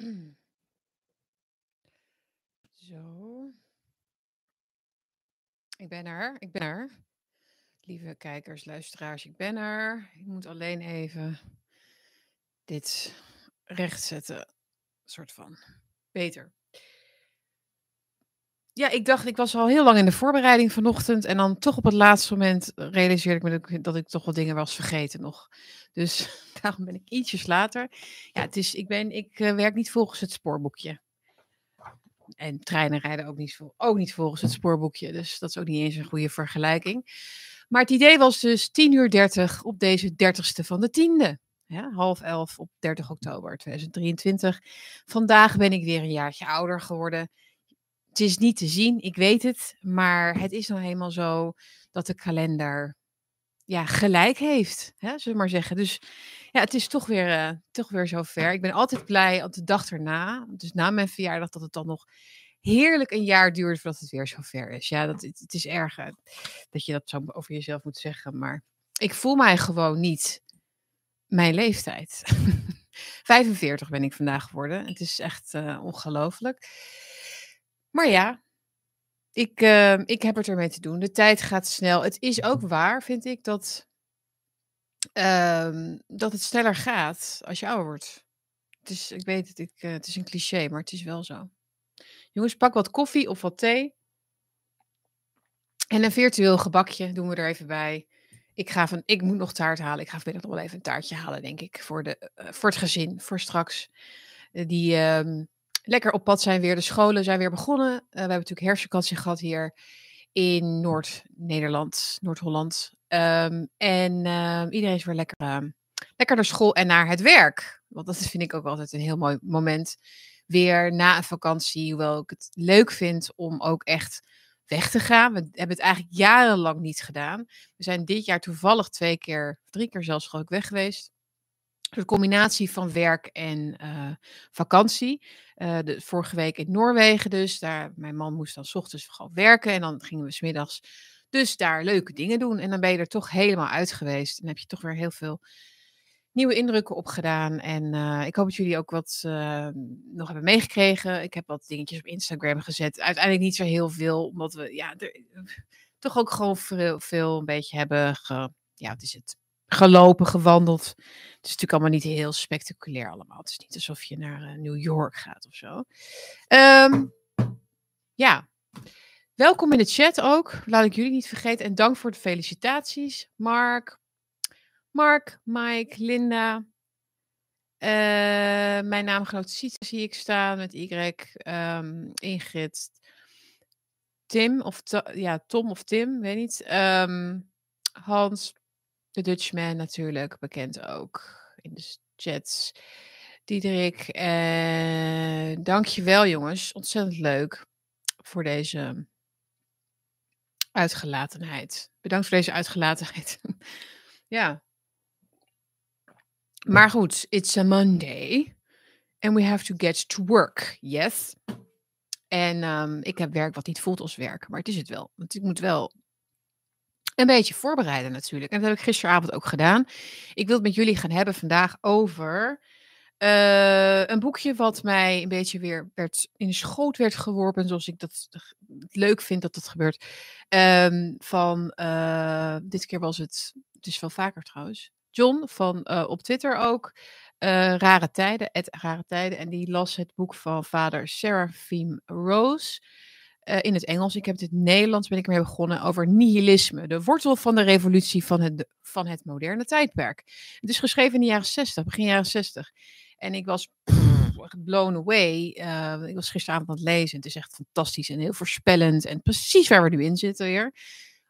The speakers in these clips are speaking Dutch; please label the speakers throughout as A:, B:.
A: Zo. Ik ben er. Ik ben er. Lieve kijkers, luisteraars, ik ben er. Ik moet alleen even dit rechtzetten. Soort van. Beter. Ja, ik dacht, ik was al heel lang in de voorbereiding vanochtend. En dan toch op het laatste moment realiseerde ik me dat ik, dat ik toch wat dingen was vergeten nog. Dus daarom ben ik ietsjes later. Ja, het is, ik, ben, ik eh, werk niet volgens het spoorboekje. En treinen rijden ook niet, ook niet volgens het spoorboekje. Dus dat is ook niet eens een goede vergelijking. Maar het idee was dus 10 uur 30 op deze 30ste van de tiende. Ja, half elf op 30 oktober 2023. Vandaag ben ik weer een jaartje ouder geworden. Het is niet te zien, ik weet het. Maar het is nou helemaal zo dat de kalender ja, gelijk heeft. Zullen we maar zeggen. Dus ja, het is toch weer, eh, toch weer zover. Ik ben altijd blij op de dag erna. Dus na mijn verjaardag dat het dan nog heerlijk een jaar duurt voordat het weer zover is. Ja, dat, het, is erg dat je dat zo over jezelf moet zeggen. Maar ik voel mij gewoon niet mijn leeftijd. 45 ben ik vandaag geworden. Het is echt eh, ongelooflijk. Maar ja, ik, eh, ik heb het ermee te doen. De tijd gaat snel. Het is ook waar, vind ik, dat, ehm, dat het sneller gaat als je ouder wordt. Het is, ik weet het, ik, eh, het is een cliché, maar het is wel zo. Jongens, pak wat koffie of wat thee. En een virtueel gebakje doen we er even bij. Ik, ga van, ik moet nog taart halen. Ik ga vanmiddag nog wel even een taartje halen, denk ik. Voor, de, eh, voor het gezin, voor straks. Die ehm, lekker op pad zijn weer. De scholen zijn weer begonnen. Eh, we hebben natuurlijk herfstvakantie gehad hier in Noord-Nederland, Noord-Holland. Ehm, en ehm, iedereen is weer lekker, ehm, lekker naar school en naar het werk. Want dat vind ik ook altijd een heel mooi moment. Weer na een vakantie, hoewel ik het leuk vind om ook echt weg te gaan. We hebben het eigenlijk jarenlang niet gedaan. We zijn dit jaar toevallig twee keer, drie keer zelfs geloof ik weg geweest. De combinatie van werk en eh, vakantie. Eh, de, vorige week in Noorwegen dus. Daar, mijn man moest dan 's ochtends gewoon werken. En dan gingen we 's middags dus daar leuke dingen doen. En dan ben je er toch helemaal uit geweest. En heb je toch weer heel veel nieuwe indrukken opgedaan. En eh, ik hoop dat jullie ook wat nog hebben meegekregen. Ik heb wat dingetjes op Instagram gezet. Uiteindelijk niet zo heel veel, omdat we ja, toch ook gewoon veel, veel een beetje hebben ge, ja, wat is het? Gelopen, gewandeld. Het is natuurlijk allemaal niet heel spectaculair allemaal. Het is niet alsof je naar eh, New York gaat of zo. Ehm, ja, welkom in de chat ook. Laat ik jullie niet vergeten. En dank voor de felicitaties. Mark, Mark, Mike, Linda. eh, mijn naamgenoot Sietse zie ik staan met Y. ehm, Ingrid. Tim of ja, Tom of Tim, weet niet. Ehm, Hans, de Dutchman natuurlijk, bekend ook in de chats. Diederik, eh, dankjewel jongens. Ontzettend leuk voor deze uitgelatenheid. Bedankt voor deze uitgelatenheid. ja. Maar goed, it's a Monday. And we have to get to work. Yes. En ehm, ik heb werk wat niet voelt als werk. Maar het is het wel. Want ik moet wel een beetje voorbereiden natuurlijk. En dat heb ik gisteravond ook gedaan. Ik wil het met jullie gaan hebben vandaag over eh, een boekje wat mij een beetje weer werd, in de schoot werd geworpen. Zoals ik dat leuk vind dat dat gebeurt. Ehm, van, eh, dit keer was het, het is wel vaker trouwens. John van eh, op Twitter ook. Rare Tijden, het Rare Tijden. En die las het boek van vader Seraphim Rose eh, in het Engels. Ik heb het in het Nederlands ben ik mee begonnen over nihilisme. De wortel van de revolutie van het, van het moderne tijdperk. Het is geschreven in de jaren 60, begin jaren 60. En ik was blown away. Eh, ik was gisteravond aan het lezen. Het is echt fantastisch en heel voorspellend. En precies waar we nu in zitten weer.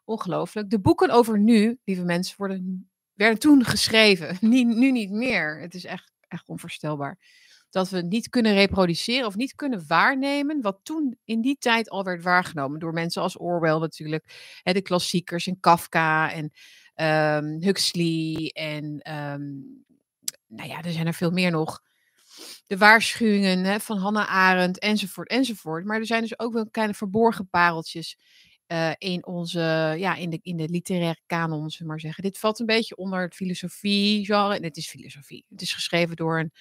A: Ongelooflijk. De boeken over nu, lieve mensen, worden, werden toen geschreven. Nu, nu niet meer. Het is echt, echt onvoorstelbaar dat we niet kunnen reproduceren of niet kunnen waarnemen wat toen in die tijd al werd waargenomen door mensen als Orwell natuurlijk, hè, de klassiekers en Kafka en ehm, Huxley en ehm, nou ja, er zijn er veel meer nog. De waarschuwingen hè, van Hannah Arendt enzovoort enzovoort. Maar er zijn dus ook wel kleine verborgen pareltjes eh, in onze, ja, in de, in de literaire kanon, zullen maar zeggen. Dit valt een beetje onder het filosofie genre. En het is filosofie. Het is geschreven door een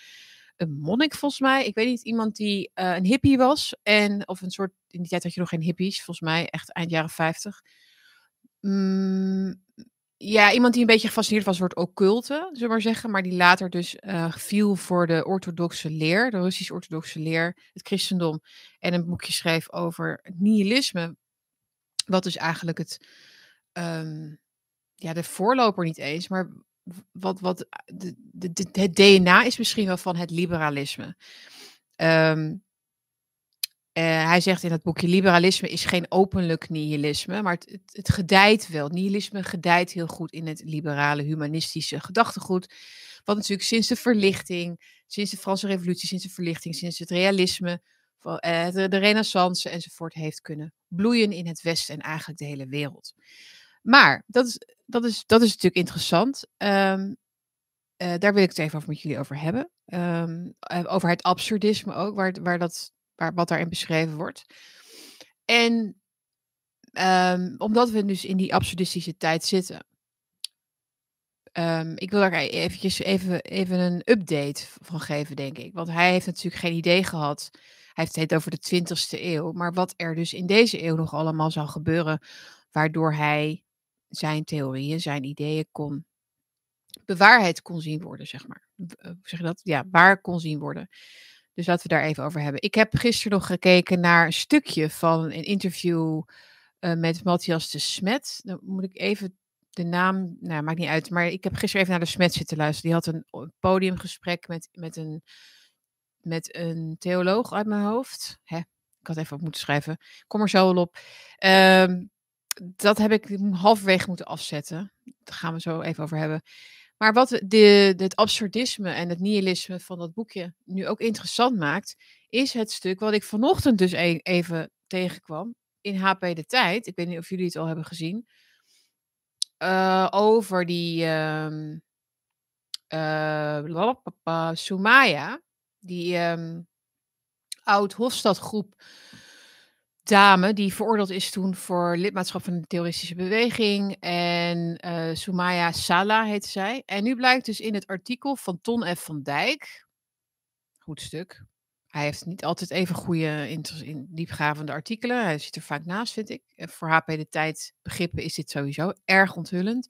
A: een monnik volgens mij. Ik weet niet, iemand die uh, een hippie was. En, of een soort, in die tijd had je nog geen hippies, volgens mij, echt eind jaren 50. Mm, ja, iemand die een beetje gefascineerd was door het occulte, zullen we maar zeggen. Maar die later dus uh, viel voor de orthodoxe leer, de Russisch-orthodoxe leer, het christendom. En een boekje schreef over nihilisme. Wat dus eigenlijk het, um, ja, de voorloper niet eens, maar wat, wat de, het DNA is misschien wel van het liberalisme. Um, uh, hij zegt in het boekje: liberalisme is geen openlijk nihilisme, maar het, het, gedijt wel. Nihilisme gedijt heel goed in het liberale, humanistische gedachtegoed. Wat natuurlijk sinds de verlichting, sinds de Franse Revolutie, sinds de verlichting, sinds het realisme, de, de Renaissance enzovoort heeft kunnen bloeien in het Westen en eigenlijk de hele wereld. Maar dat is, dat is, dat is natuurlijk interessant. Um, uh, daar wil ik het even over met jullie over hebben. Um, over het absurdisme ook, waar, waar dat waar, wat daarin beschreven wordt. En um, omdat we dus in die absurdistische tijd zitten. Um, ik wil daar e-, eventjes even, even een update van geven, denk ik. Want hij heeft natuurlijk geen idee gehad. Hij heeft het over de 20ste eeuw. Maar wat er dus in deze eeuw nog allemaal zou gebeuren. Waardoor hij zijn theorieën, zijn ideeën kon bewaarheid kon zien worden, zeg maar. Hoe zeg je dat? Ja, waar kon zien worden. Dus laten we daar even over hebben. Ik heb gisteren nog gekeken naar een stukje van een interview uh, met Matthias de Smet. Dan moet ik even de naam, nou maakt niet uit, maar ik heb gisteren even naar de Smet zitten luisteren. Die had een podiumgesprek met, met, een, met een theoloog uit mijn hoofd. Hè, ik had even op moeten schrijven. Kom er zo wel op. Um, dat heb ik halverwege moeten afzetten. Daar gaan we zo even over hebben. Maar wat de, het absurdisme en het nihilisme van dat boekje nu ook interessant maakt, is het stuk wat ik vanochtend dus e even tegenkwam in HP De Tijd. Ik weet niet of jullie het al hebben gezien. Uh, over die uh, Sumaya, die um, oud-Hofstadgroep dame die veroordeeld is toen voor lidmaatschap van de terroristische beweging. En uh, Sumaya Sala heette zij. En nu blijkt dus in het artikel van Ton F. van Dijk, goed stuk. Hij heeft niet altijd even goede, in diepgravende artikelen. Hij zit er vaak naast, vind ik. Voor HP de Tijd begrippen is dit sowieso erg onthullend.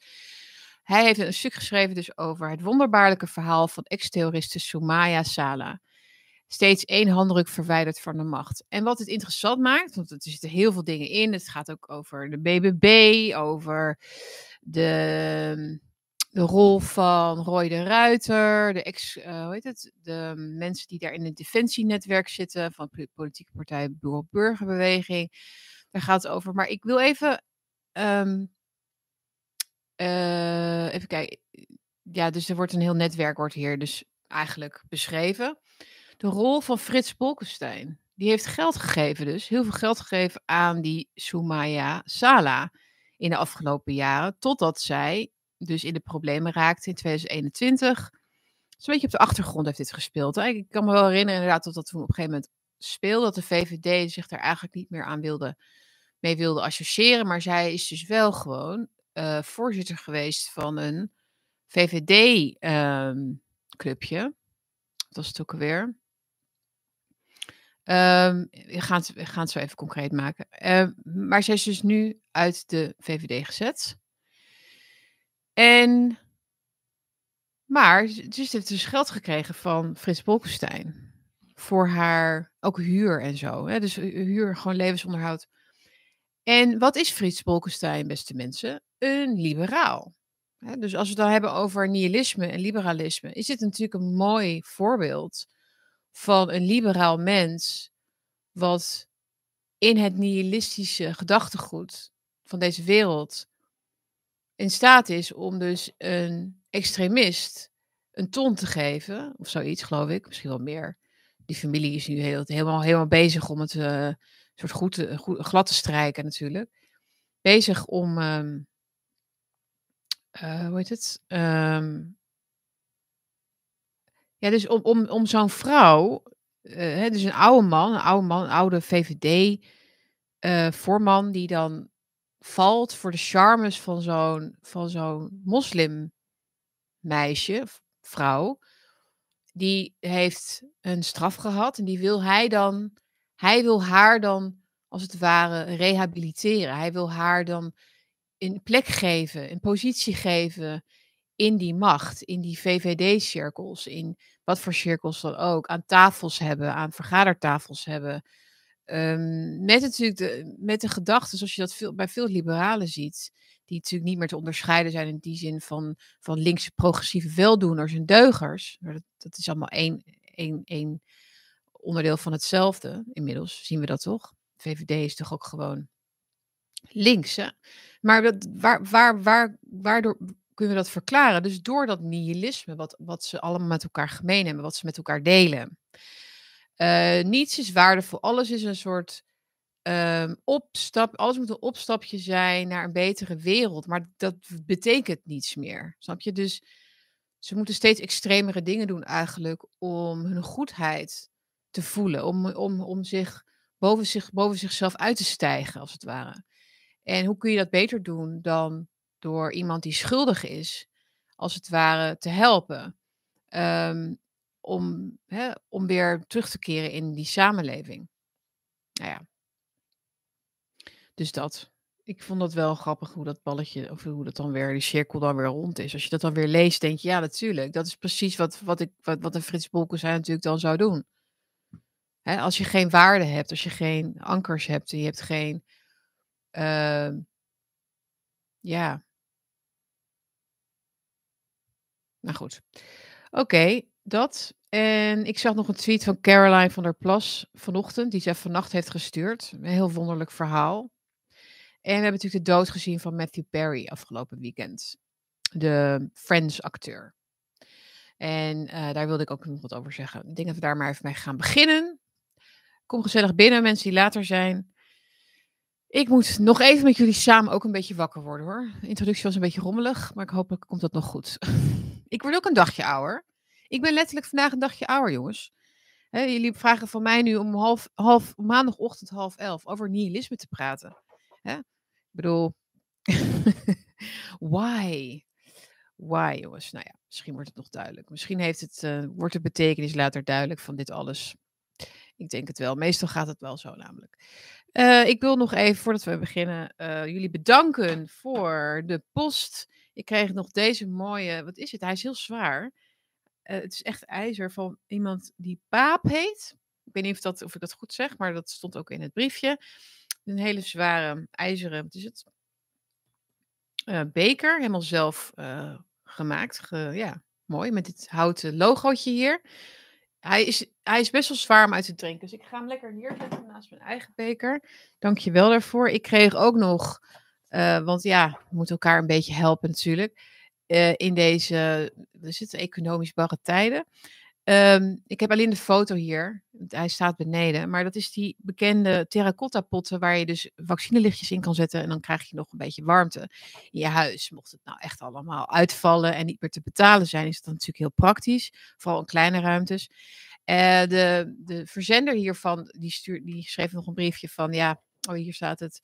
A: Hij heeft een stuk geschreven dus over het wonderbaarlijke verhaal van ex-terroriste Sumaya Sala steeds één handdruk verwijderd van de macht. En wat het interessant maakt, want er zitten heel veel dingen in. Het gaat ook over de BBB, over de, de rol van Roy de Ruiter, de ex, uh, hoe heet het, de mensen die daar in het defensienetwerk zitten van politieke partij Bureau Burgerbeweging. Daar gaat het over. Maar ik wil even, um, uh, even kijken. Ja, dus er wordt een heel netwerk wordt hier dus eigenlijk beschreven de rol van Frits Bolkestein. Die heeft geld gegeven dus, heel veel geld gegeven aan die Sumaya Sala in de afgelopen jaren, totdat zij dus in de problemen raakte in 2021. Dus een beetje op de achtergrond heeft dit gespeeld. Ik kan me wel herinneren inderdaad dat dat toen op een gegeven moment speelde, dat de VVD zich daar eigenlijk niet meer aan wilde, mee wilde associëren. Maar zij is dus wel gewoon uh, voorzitter geweest van een VVD-clubje. Ehm, dat was het ook alweer. Um, we, gaan het, zo even concreet maken. Uh, maar zij is dus nu uit de VVD gezet. En, maar ze heeft dus geld gekregen van Frits Bolkestein. Voor haar, ook huur en zo. Hè? Dus huur, gewoon levensonderhoud. En wat is Frits Bolkestein, beste mensen? Een liberaal. Dus als we het dan hebben over nihilisme en liberalisme, is dit natuurlijk een mooi voorbeeld van een liberaal mens, wat in het nihilistische gedachtegoed van deze wereld in staat is om dus een extremist een ton te geven, of zoiets, geloof ik, misschien wel meer. Die familie is nu heel, helemaal, helemaal bezig om het uh, soort goed, glad te strijken, natuurlijk. Bezig om, um, uh, hoe heet het? Um, ja, dus om, om, om zo'n vrouw, hè, dus een oude man, een oude man, een oude VVD-voorman, uh, die dan valt voor de charmes van zo'n van zo'n moslimmeisje, vrouw, die heeft een straf gehad en die wil hij dan, hij wil haar dan als het ware rehabiliteren. Hij wil haar dan een plek geven, een positie geven in die macht, in die VVD-cirkels, in wat voor cirkels dan ook, aan tafels hebben, aan vergadertafels hebben. Um, met natuurlijk de, met de gedachte, zoals je dat veel, bij veel liberalen ziet, die natuurlijk niet meer te onderscheiden zijn in die zin van, van linkse progressieve weldoeners en deugers. Dat, dat is allemaal één, één, één onderdeel van hetzelfde. Inmiddels zien we dat toch? VVD is toch ook gewoon links? Maar waar, waar, waar, waardoor kunnen we dat verklaren? Dus door dat nihilisme, wat, wat ze allemaal met elkaar gemeen hebben, wat ze met elkaar delen. Uh, niets is waardevol, alles is een soort um, opstap, alles moet een opstapje zijn naar een betere wereld, maar dat betekent niets meer, snap je? Dus ze moeten steeds extremere dingen doen eigenlijk om hun goedheid te voelen, om, om, om zich boven, zich boven zichzelf uit te stijgen, als het ware. En hoe kun je dat beter doen dan door iemand die schuldig is, als het ware, te helpen? Um, om, hè, om weer terug te keren in die samenleving. Nou ja. Dus dat. Ik vond dat wel grappig hoe dat balletje, of hoe dat dan weer, die cirkel dan weer rond is. Als je dat dan weer leest, denk je, ja, natuurlijk. Dat is precies wat, wat, ik, wat, wat een Frits Bolkestein natuurlijk dan zou doen. Hè, als je geen waarde hebt, als je geen ankers hebt, je hebt geen, uh, ja. Nou goed. Oké, dat. En ik zag nog een tweet van Caroline van der Plas vanochtend, die zij vannacht heeft gestuurd. Een heel wonderlijk verhaal. En we hebben natuurlijk de dood gezien van Matthew Perry afgelopen weekend. De Friends-acteur. En uh, daar wilde ik ook nog wat over zeggen. Ik denk dat we daar maar even mee gaan beginnen. Kom gezellig binnen, mensen die later zijn. Ik moet nog even met jullie samen ook een beetje wakker worden hoor. De introductie was een beetje rommelig, maar ik hopelijk komt dat nog goed. ik word ook een dagje ouder. Ik ben letterlijk vandaag een dagje ouder, jongens. jullie vragen van mij nu om half, half, maandagochtend half elf over nihilisme te praten. Ik bedoel, why? Why, jongens? Nou ja, misschien wordt het nog duidelijk. Misschien heeft het, uh, wordt de betekenis later duidelijk van dit alles. Ik denk het wel. Meestal gaat het wel zo namelijk. Uh, ik wil nog even, voordat we beginnen, uh, jullie bedanken voor de post. Ik kreeg nog deze mooie, wat is het? Hij is heel zwaar. Uh, het is echt ijzer van iemand die Paap heet. Ik weet niet of, dat, of ik dat goed zeg, maar dat stond ook in het briefje. Een hele zware ijzeren, wat is het? beker, helemaal zelf gemaakt. Ge, ja, mooi, met dit houten logootje hier. Hij is, hij is best wel zwaar om uit te drinken. Dus ik ga hem lekker neerzetten naast mijn eigen beker. Dank je wel daarvoor. Ik kreeg ook nog, uh, want ja, we moeten elkaar een beetje helpen natuurlijk. Uh, in deze, er zitten economisch barre tijden. Um, ik heb alleen de foto hier. Hij staat beneden. Maar dat is die bekende terracotta potten waar je dus vaccinelichtjes in kan zetten. En dan krijg je nog een beetje warmte in je huis. Mocht het nou echt allemaal uitvallen en niet meer te betalen zijn, is dat natuurlijk heel praktisch. Vooral in kleine ruimtes. Uh, de, de verzender hiervan, die, die schreef nog een briefje van, ja, oh hier staat het.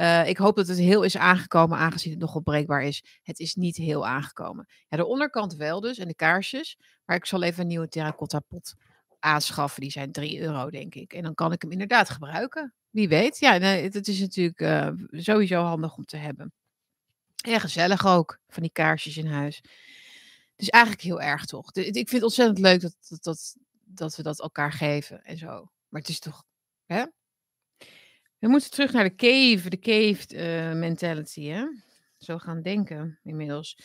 A: Uh, ik hoop dat het heel is aangekomen, aangezien het nog opbreekbaar is. Het is niet heel aangekomen. Ja, de onderkant wel dus, en de kaarsjes. Maar ik zal even een nieuwe terracotta pot aanschaffen. Die zijn 3 euro, denk ik. En dan kan ik hem inderdaad gebruiken. Wie weet. Ja, nee, het is natuurlijk uh, sowieso handig om te hebben. En gezellig ook, van die kaarsjes in huis. Dus eigenlijk heel erg toch. ik vind het ontzettend leuk dat, dat, dat, dat we dat elkaar geven en zo. Maar het is toch, hè? We moeten terug naar de cave, de cave uh, mentality, hè? Zo gaan denken inmiddels.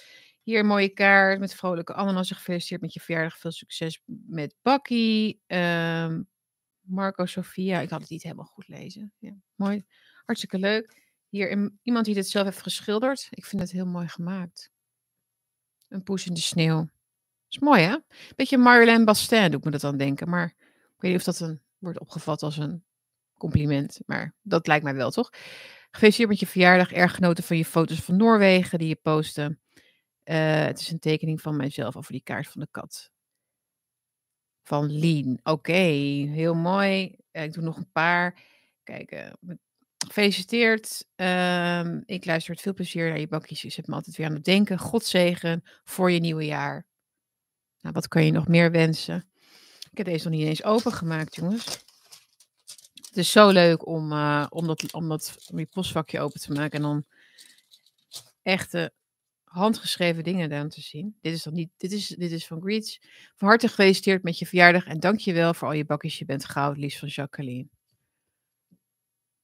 A: Hier een mooie kaart met vrolijke ananas. Gefeliciteerd met je verjaardag. Veel succes met Bakkie. Um, Marco Sofia. Ik had het niet helemaal goed lezen. Ja, mooi. Hartstikke leuk. Hier iemand die dit zelf heeft geschilderd. Ik vind het heel mooi gemaakt. Een poes in de sneeuw. Is mooi, hè? Beetje Marlène Bastin doet me dat dan denken. Maar ik weet niet of dat een, wordt opgevat als een compliment. Maar dat lijkt mij wel, toch? Gefeliciteerd met je verjaardag. Erg genoten van je foto's van Noorwegen die je postte. Uh, het is een tekening van mijzelf over die kaart van de kat. Van Lien. Oké, heel mooi. Uh, ik doe nog een paar. Kijk, uh, gefeliciteerd. Uh, ik luister met veel plezier naar je bakjes. Je zet me altijd weer aan het denken. God zegen voor je nieuwe jaar. Nou, wat kan je nog meer wensen? heb deze nog niet eens opengemaakt, jongens. Het is zo leuk om, uh, om, dat, om, dat, om je postvakje open te maken en dan echte handgeschreven dingen dan te zien. Dit is dan niet, dit is, dit is van Greets. Van harte gefeliciteerd met je verjaardag en dank je wel voor al je bakjes. Je bent goud, Lies van Jacqueline.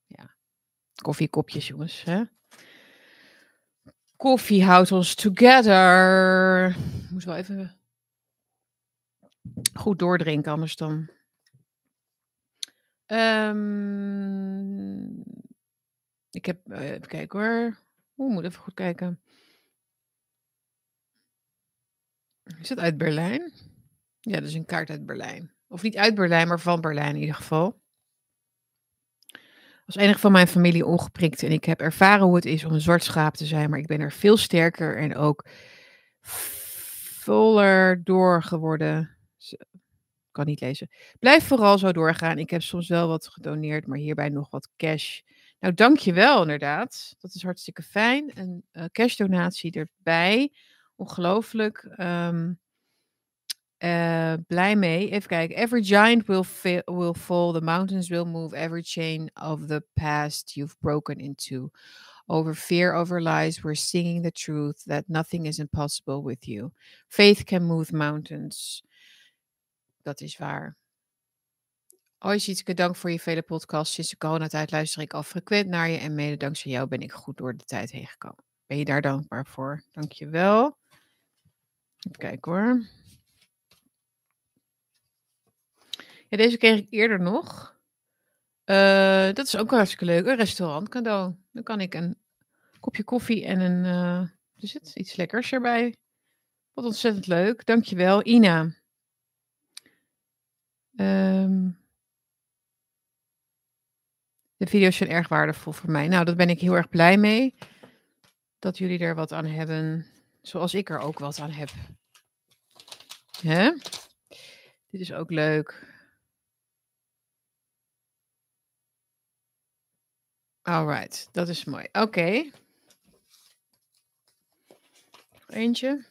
A: Ja, koffiekopjes, jongens. Hè? Koffie houdt ons together. Moet wel even goed doordrinken, anders dan. Um, ik heb, uh, even kijken hoor. Oeh, moet even goed kijken. Is het uit Berlijn? Ja, dat is een kaart uit Berlijn. Of niet uit Berlijn, maar van Berlijn in ieder geval. Als enige van mijn familie ongeprikt en ik heb ervaren hoe het is om een zwart schaap te zijn, maar ik ben er veel sterker en ook voller door geworden. Kan niet lezen. Blijf vooral zo doorgaan. Ik heb soms wel wat gedoneerd, maar hierbij nog wat cash. Nou, dankjewel inderdaad. Dat is hartstikke fijn. Een uh, cashdonatie erbij. Ongelooflijk. Um, uh, blij mee. Even kijken. Every giant will, will fall. The mountains will move. Every chain of the past you've broken into. Over fear, over lies, we're singing the truth that nothing is impossible with you. Faith can move mountains. Dat is waar. Hoi Sietske, dank voor je vele podcasts. Sinds de coronatijd luister ik al frequent naar je en mede dankzij jou ben ik goed door de tijd heen gekomen. Ben je daar dankbaar voor? Dank je wel. Even kijken hoor. Ja, deze kreeg ik eerder nog. Uh, dat is ook hartstikke leuk. Een restaurant cadeau. Dan kan ik een kopje koffie en een, uh, het? iets lekkers erbij. Wat ontzettend leuk. Dankjewel, Ina. Um, de video's zijn erg waardevol voor mij. Nou, daar ben ik heel erg blij mee. Dat jullie er wat aan hebben. Zoals ik er ook wat aan heb. Hè? Dit is ook leuk. Alright, dat is mooi. Oké. Okay. Eentje.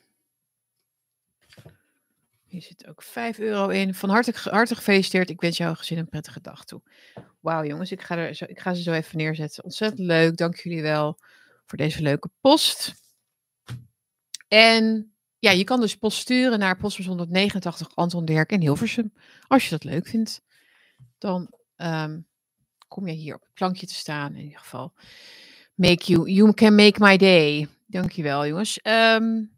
A: Hier zit ook 5 euro in. Van harte, gefeliciteerd. Ik wens jouw gezin een prettige dag toe. Wauw jongens, ik ga, er ik ga ze zo even neerzetten. Ontzettend leuk. Dank jullie wel voor deze leuke post. En ja, je kan dus post sturen naar postbus 189 Anton Derk in Hilversum. Als je dat leuk vindt, dan um, kom je hier op het plankje te staan in ieder geval. Make you, you can make my day. Dankjewel jongens. Um,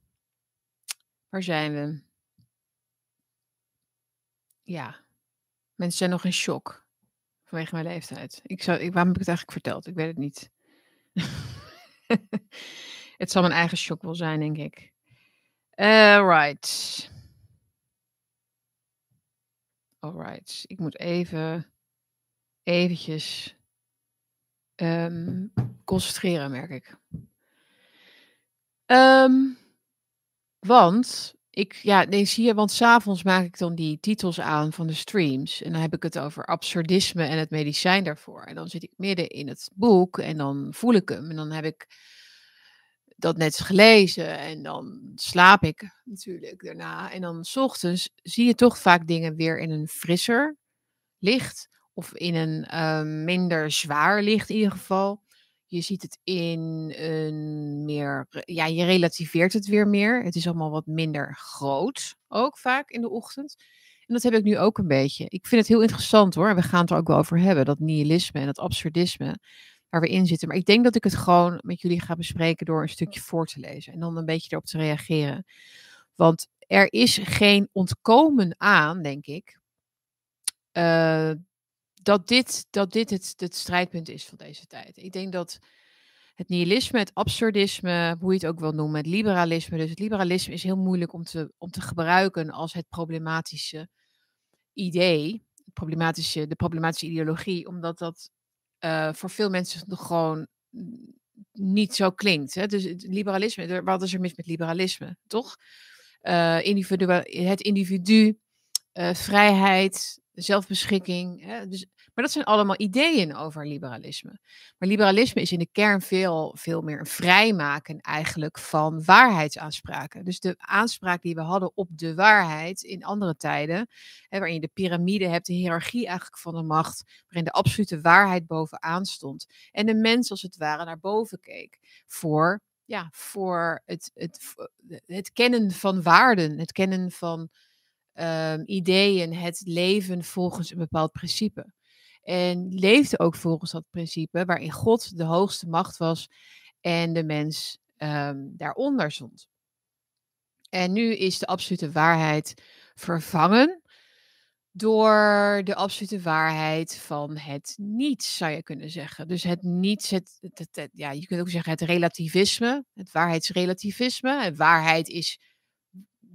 A: waar zijn we? Ja, mensen zijn nog in shock vanwege mijn leeftijd. Ik zou, ik, waarom heb ik het eigenlijk verteld? Ik weet het niet. het zal mijn eigen shock wel zijn, denk ik. Alright. Alright. Ik moet even eventjes um, concentreren, merk ik. Um, want ik, ja, nee, zie je, want s'avonds maak ik dan die titels aan van de streams. En dan heb ik het over absurdisme en het medicijn daarvoor. En dan zit ik midden in het boek en dan voel ik hem. En dan heb ik dat net gelezen en dan slaap ik natuurlijk daarna. En dan s ochtends zie je toch vaak dingen weer in een frisser licht. Of in een uh, minder zwaar licht in ieder geval. Je ziet het in een meer, ja, je relativeert het weer meer. Het is allemaal wat minder groot, ook vaak in de ochtend. En dat heb ik nu ook een beetje. Ik vind het heel interessant hoor. We gaan het er ook wel over hebben, dat nihilisme en dat absurdisme waar we in zitten. Maar ik denk dat ik het gewoon met jullie ga bespreken door een stukje voor te lezen en dan een beetje erop te reageren. Want er is geen ontkomen aan, denk ik, uh, dat dit, dat dit het, het strijdpunt is van deze tijd. Ik denk dat het nihilisme, het absurdisme, hoe je het ook wil noemen, het liberalisme. Dus het liberalisme is heel moeilijk om te, om te gebruiken als het problematische idee, problematische, de problematische ideologie, omdat dat uh, voor veel mensen nog gewoon niet zo klinkt. Hè? Dus het liberalisme, wat is er mis met liberalisme, toch? Uh, individu het individu, uh, vrijheid, zelfbeschikking. Hè? Dus, maar dat zijn allemaal ideeën over liberalisme. Maar liberalisme is in de kern veel, veel meer een vrijmaken eigenlijk van waarheidsaanspraken. Dus de aanspraak die we hadden op de waarheid in andere tijden, hè, waarin je de piramide hebt, de hiërarchie eigenlijk van de macht, waarin de absolute waarheid bovenaan stond. En de mens als het ware naar boven keek voor, ja, voor het, het, het kennen van waarden, het kennen van um, ideeën, het leven volgens een bepaald principe. En leefde ook volgens dat principe waarin God de hoogste macht was en de mens um, daaronder stond. En nu is de absolute waarheid vervangen door de absolute waarheid van het niets, zou je kunnen zeggen. Dus het niets, het, het, ja, je kunt ook zeggen het relativisme, het waarheidsrelativisme. En waarheid is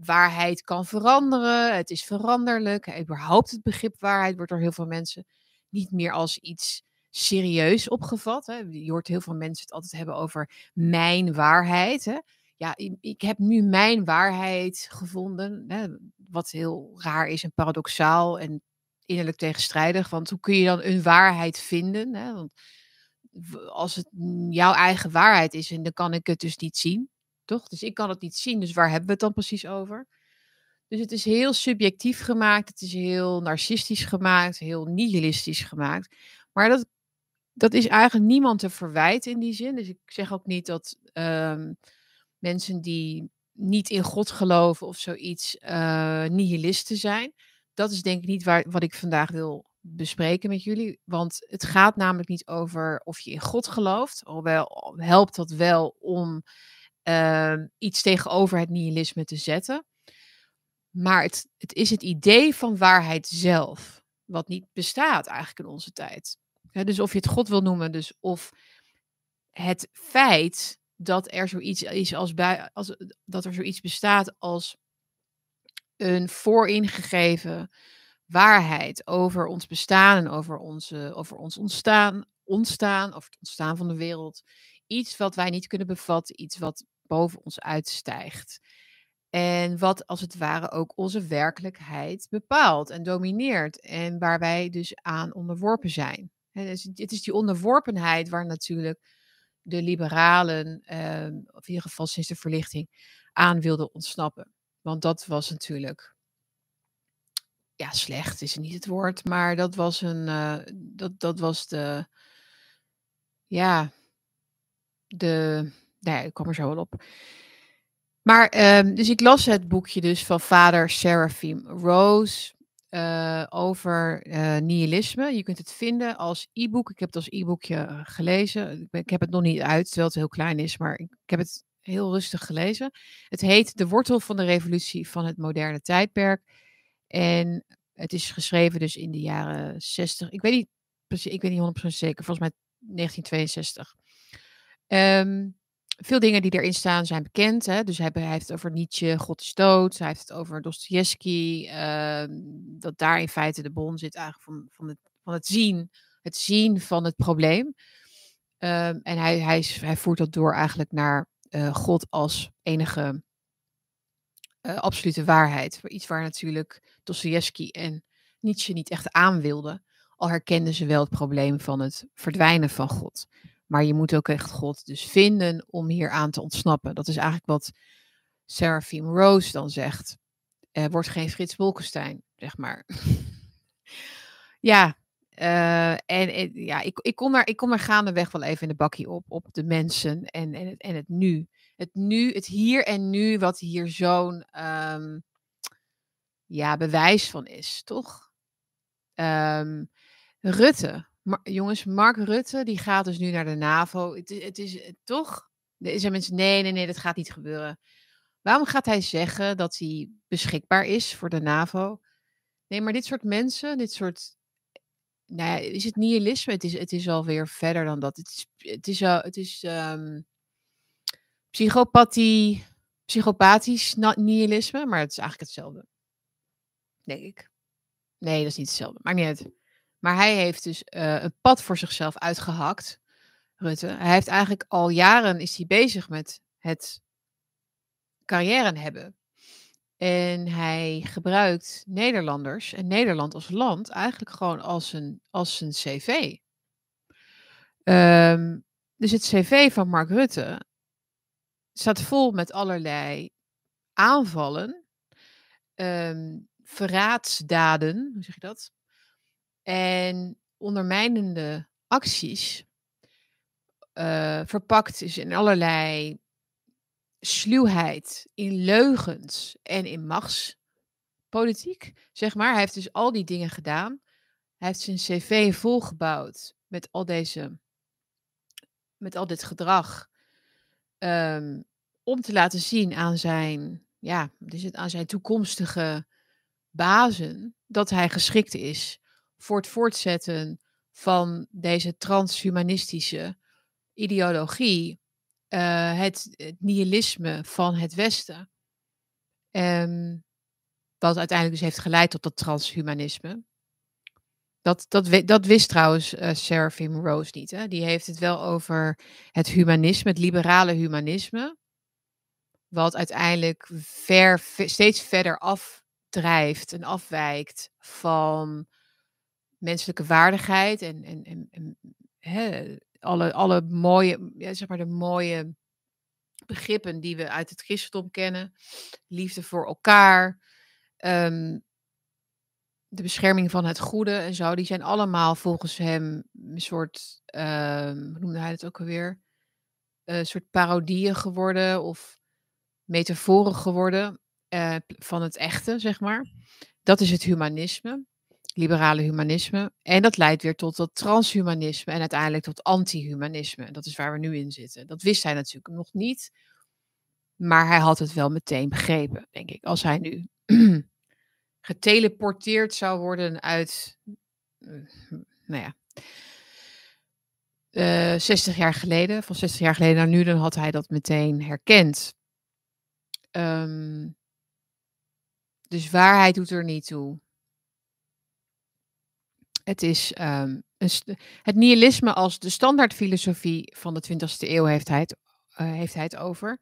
A: waarheid kan veranderen. Het is veranderlijk. Überhaupt het begrip waarheid wordt door heel veel mensen niet meer als iets serieus opgevat. Hè. Je hoort heel veel mensen het altijd hebben over mijn waarheid. Hè. Ja, ik heb nu mijn waarheid gevonden. Hè, wat heel raar is en paradoxaal en innerlijk tegenstrijdig. Want hoe kun je dan een waarheid vinden? Hè? Want als het jouw eigen waarheid is, en dan kan ik het dus niet zien. Toch? Dus ik kan het niet zien, dus waar hebben we het dan precies over? Dus het is heel subjectief gemaakt, het is heel narcistisch gemaakt, heel nihilistisch gemaakt. Maar dat, dat is eigenlijk niemand te verwijten in die zin. Dus ik zeg ook niet dat um, mensen die niet in God geloven of zoiets uh, nihilisten zijn. Dat is denk ik niet waar, wat ik vandaag wil bespreken met jullie. Want het gaat namelijk niet over of je in God gelooft. Alhoewel helpt dat wel om uh, iets tegenover het nihilisme te zetten. Maar het, het is het idee van waarheid zelf, wat niet bestaat eigenlijk in onze tijd. dus of je het God wil noemen, dus of het feit dat er zoiets is als, bij, als dat er zoiets bestaat als een vooringegeven waarheid over ons bestaan en over, onze, over ons ontstaan, ontstaan, over het ontstaan van de wereld. Iets wat wij niet kunnen bevatten, iets wat boven ons uitstijgt. En wat als het ware ook onze werkelijkheid bepaalt en domineert. En waar wij dus aan onderworpen zijn. Dus het is die onderworpenheid waar natuurlijk de liberalen, ehm, of in ieder geval sinds de verlichting, aan wilden ontsnappen. Want dat was natuurlijk, ja, slecht is niet het woord, maar dat was een, uh, dat, dat was de, ja, de, nou ja, ik kom er zo wel op. Maar, um, dus ik las het boekje dus van vader Seraphim Rose uh, over uh, nihilisme. Je kunt het vinden als e-book. Ik heb het als e-boekje eh, gelezen. Ik, heb het nog niet uit, terwijl het heel klein is, maar ik, heb het heel rustig gelezen. Het heet De wortel van de revolutie van het moderne tijdperk. En het is geschreven dus in de jaren 60. Ik weet niet ik weet niet 100% zeker, volgens mij 1962. Um, veel dingen die erin staan zijn bekend. Hè? Dus hij, heeft het over Nietzsche, God is dood. Hij heeft het over Dostoevsky. Uh, dat daar in feite de bron zit eigenlijk van, van, het, van het zien. Het zien van het probleem. Um, en hij, hij, voert dat door eigenlijk naar uh, God als enige uh, absolute waarheid. Iets waar natuurlijk Dostoevsky en Nietzsche niet echt aan wilden. Al herkenden ze wel het probleem van het verdwijnen van God. Maar je moet ook echt God dus vinden om hier aan te ontsnappen. Dat is eigenlijk wat Seraphim Rose dan zegt. Er wordt geen Frits Bolkestein, zeg maar. ja, uh, en, ja, ik, ik, kom er, ik kom er gaandeweg wel even in de bakkie op, op de mensen en, en, het, en het nu. Het nu, het hier en nu, wat hier zo'n um, ja, bewijs van is, toch? Um, Rutte, maar, jongens, Mark Rutte, die gaat dus nu naar de NAVO. Het het is eh, toch? Er zijn mensen, nee, nee, nee, dat gaat niet gebeuren. Waarom gaat hij zeggen dat hij beschikbaar is voor de NAVO? Nee, maar dit soort mensen, dit soort. Nou ja, is het nihilisme? Het is, het is alweer verder dan dat. Het is, het is, uh, het is um, psychopathie, psychopathisch nihilisme, maar het is eigenlijk hetzelfde. Denk ik. Nee, dat is niet hetzelfde. Maakt niet uit. Maar hij heeft dus uh, een pad voor zichzelf uitgehakt, Rutte. Hij heeft eigenlijk al jaren is hij bezig met het carrière hebben. En hij gebruikt Nederlanders en Nederland als land eigenlijk gewoon als een, als een cv. Ehm, dus het cv van Mark Rutte staat vol met allerlei aanvallen, ehm, verraadsdaden, hoe zeg je dat? En ondermijnende acties, uh, verpakt is in allerlei sluwheid, in leugens en in machtspolitiek, zeg maar. Hij heeft dus al die dingen gedaan. Hij heeft zijn cv volgebouwd met al deze, met al dit gedrag, um, om te laten zien aan zijn, ja, dus aan zijn toekomstige bazen dat hij geschikt is voor het voortzetten van deze transhumanistische ideologie, uh, het, nihilisme van het Westen. Um, wat uiteindelijk dus heeft geleid tot dat transhumanisme. Dat, dat, dat wist trouwens uh, Seraphim Rose niet. Hè? Die heeft het wel over het humanisme, het liberale humanisme. Wat uiteindelijk ver, steeds verder afdrijft en afwijkt van menselijke waardigheid en, en, en, hè, alle, alle mooie, ja, zeg maar de mooie begrippen die we uit het christendom kennen. Liefde voor elkaar, um, de bescherming van het goede en zo. Die zijn allemaal volgens hem een soort, um, hoe noemde hij het ook alweer? Een soort parodieën geworden of metaforen geworden uh, van het echte, zeg maar. Dat is het humanisme liberale humanisme. En dat leidt weer tot dat transhumanisme en uiteindelijk tot antihumanisme. Dat is waar we nu in zitten. Dat wist hij natuurlijk nog niet. Maar hij had het wel meteen begrepen, denk ik. Als hij nu geteleporteerd zou worden uit, uh, nou ja, uh, eh, 60 jaar geleden, van 60 jaar geleden naar nu, dan had hij dat meteen herkend. Um, dus waarheid doet er niet toe. Het is een het nihilisme als de standaardfilosofie van de 20e eeuw heeft hij het, uh, heeft hij het over.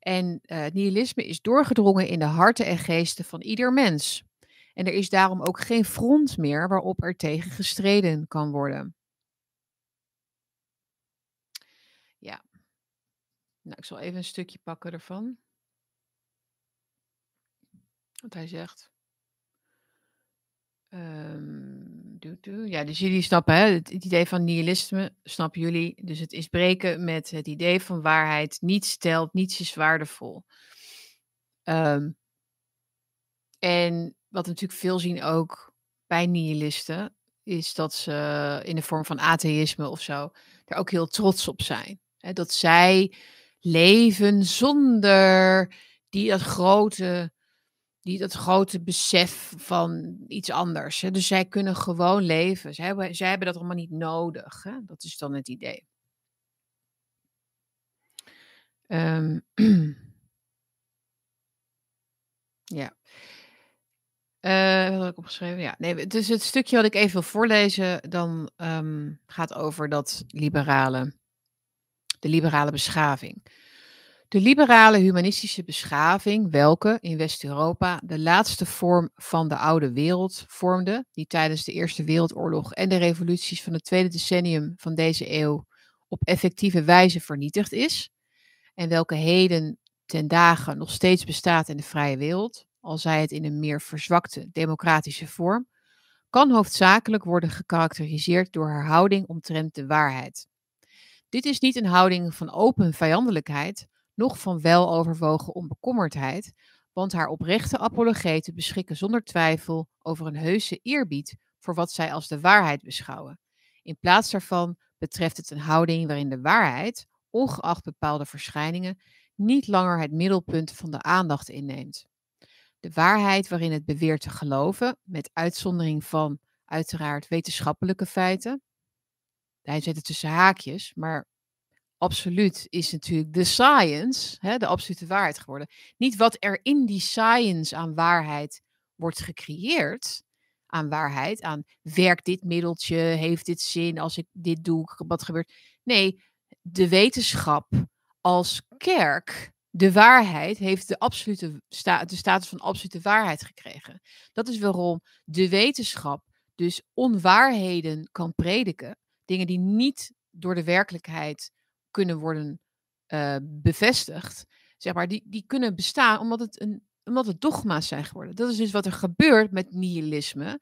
A: En uh, het nihilisme is doorgedrongen in de harten en geesten van ieder mens. En er is daarom ook geen front meer waarop er tegen gestreden kan worden. Ja. Nou, ik zal even een stukje pakken ervan. Wat hij zegt. Um, Ja, dus jullie snappen hè, het, idee van nihilisme, snappen jullie? Dus het is breken met het idee van waarheid. Niets stelt, niets is waardevol. Um, en wat we natuurlijk veel zien ook bij nihilisten, is dat ze in de vorm van atheïsme of zo, er ook heel trots op zijn. Dat zij leven zonder die dat grote die dat grote besef van iets anders. Hè? Dus zij kunnen gewoon leven. Zij hebben, zij hebben dat allemaal niet nodig. Hè? Dat is dan het idee. Um, ja. Uh, wat had ik opgeschreven? Ja, nee, dus het stukje wat ik even wil voorlezen, dan um, gaat over dat liberale, de liberale beschaving. De liberale humanistische beschaving, welke in West-Europa de laatste vorm van de oude wereld vormde, die tijdens de Eerste Wereldoorlog en de revoluties van het tweede decennium van deze eeuw op effectieve wijze vernietigd is, en welke heden ten dagen nog steeds bestaat in de vrije wereld, al zij het in een meer verzwakte democratische vorm, kan hoofdzakelijk worden gekarakteriseerd door haar houding omtrent de waarheid. Dit is niet een houding van open vijandelijkheid, nog van weloverwogen onbekommerdheid, want haar oprechte apologeten beschikken zonder twijfel over een heuse eerbied voor wat zij als de waarheid beschouwen. In plaats daarvan betreft het een houding waarin de waarheid, ongeacht bepaalde verschijningen, niet langer het middelpunt van de aandacht inneemt. De waarheid waarin het beweert te geloven, met uitzondering van uiteraard wetenschappelijke feiten. Hij zet het tussen haakjes, maar absoluut is natuurlijk de science, hè, de absolute waarheid geworden. Niet wat er in die science aan waarheid wordt gecreëerd, aan waarheid, aan werkt dit middeltje, heeft dit zin als ik dit doe, wat gebeurt. Nee, de wetenschap als kerk de waarheid heeft de, absolute de status van absolute waarheid gekregen. Dat is waarom de wetenschap dus onwaarheden kan prediken. Dingen die niet door de werkelijkheid kunnen worden uh, bevestigd. Zeg maar, die, die kunnen bestaan omdat het, een, omdat het dogma's zijn geworden. Dat is dus wat er gebeurt met nihilisme.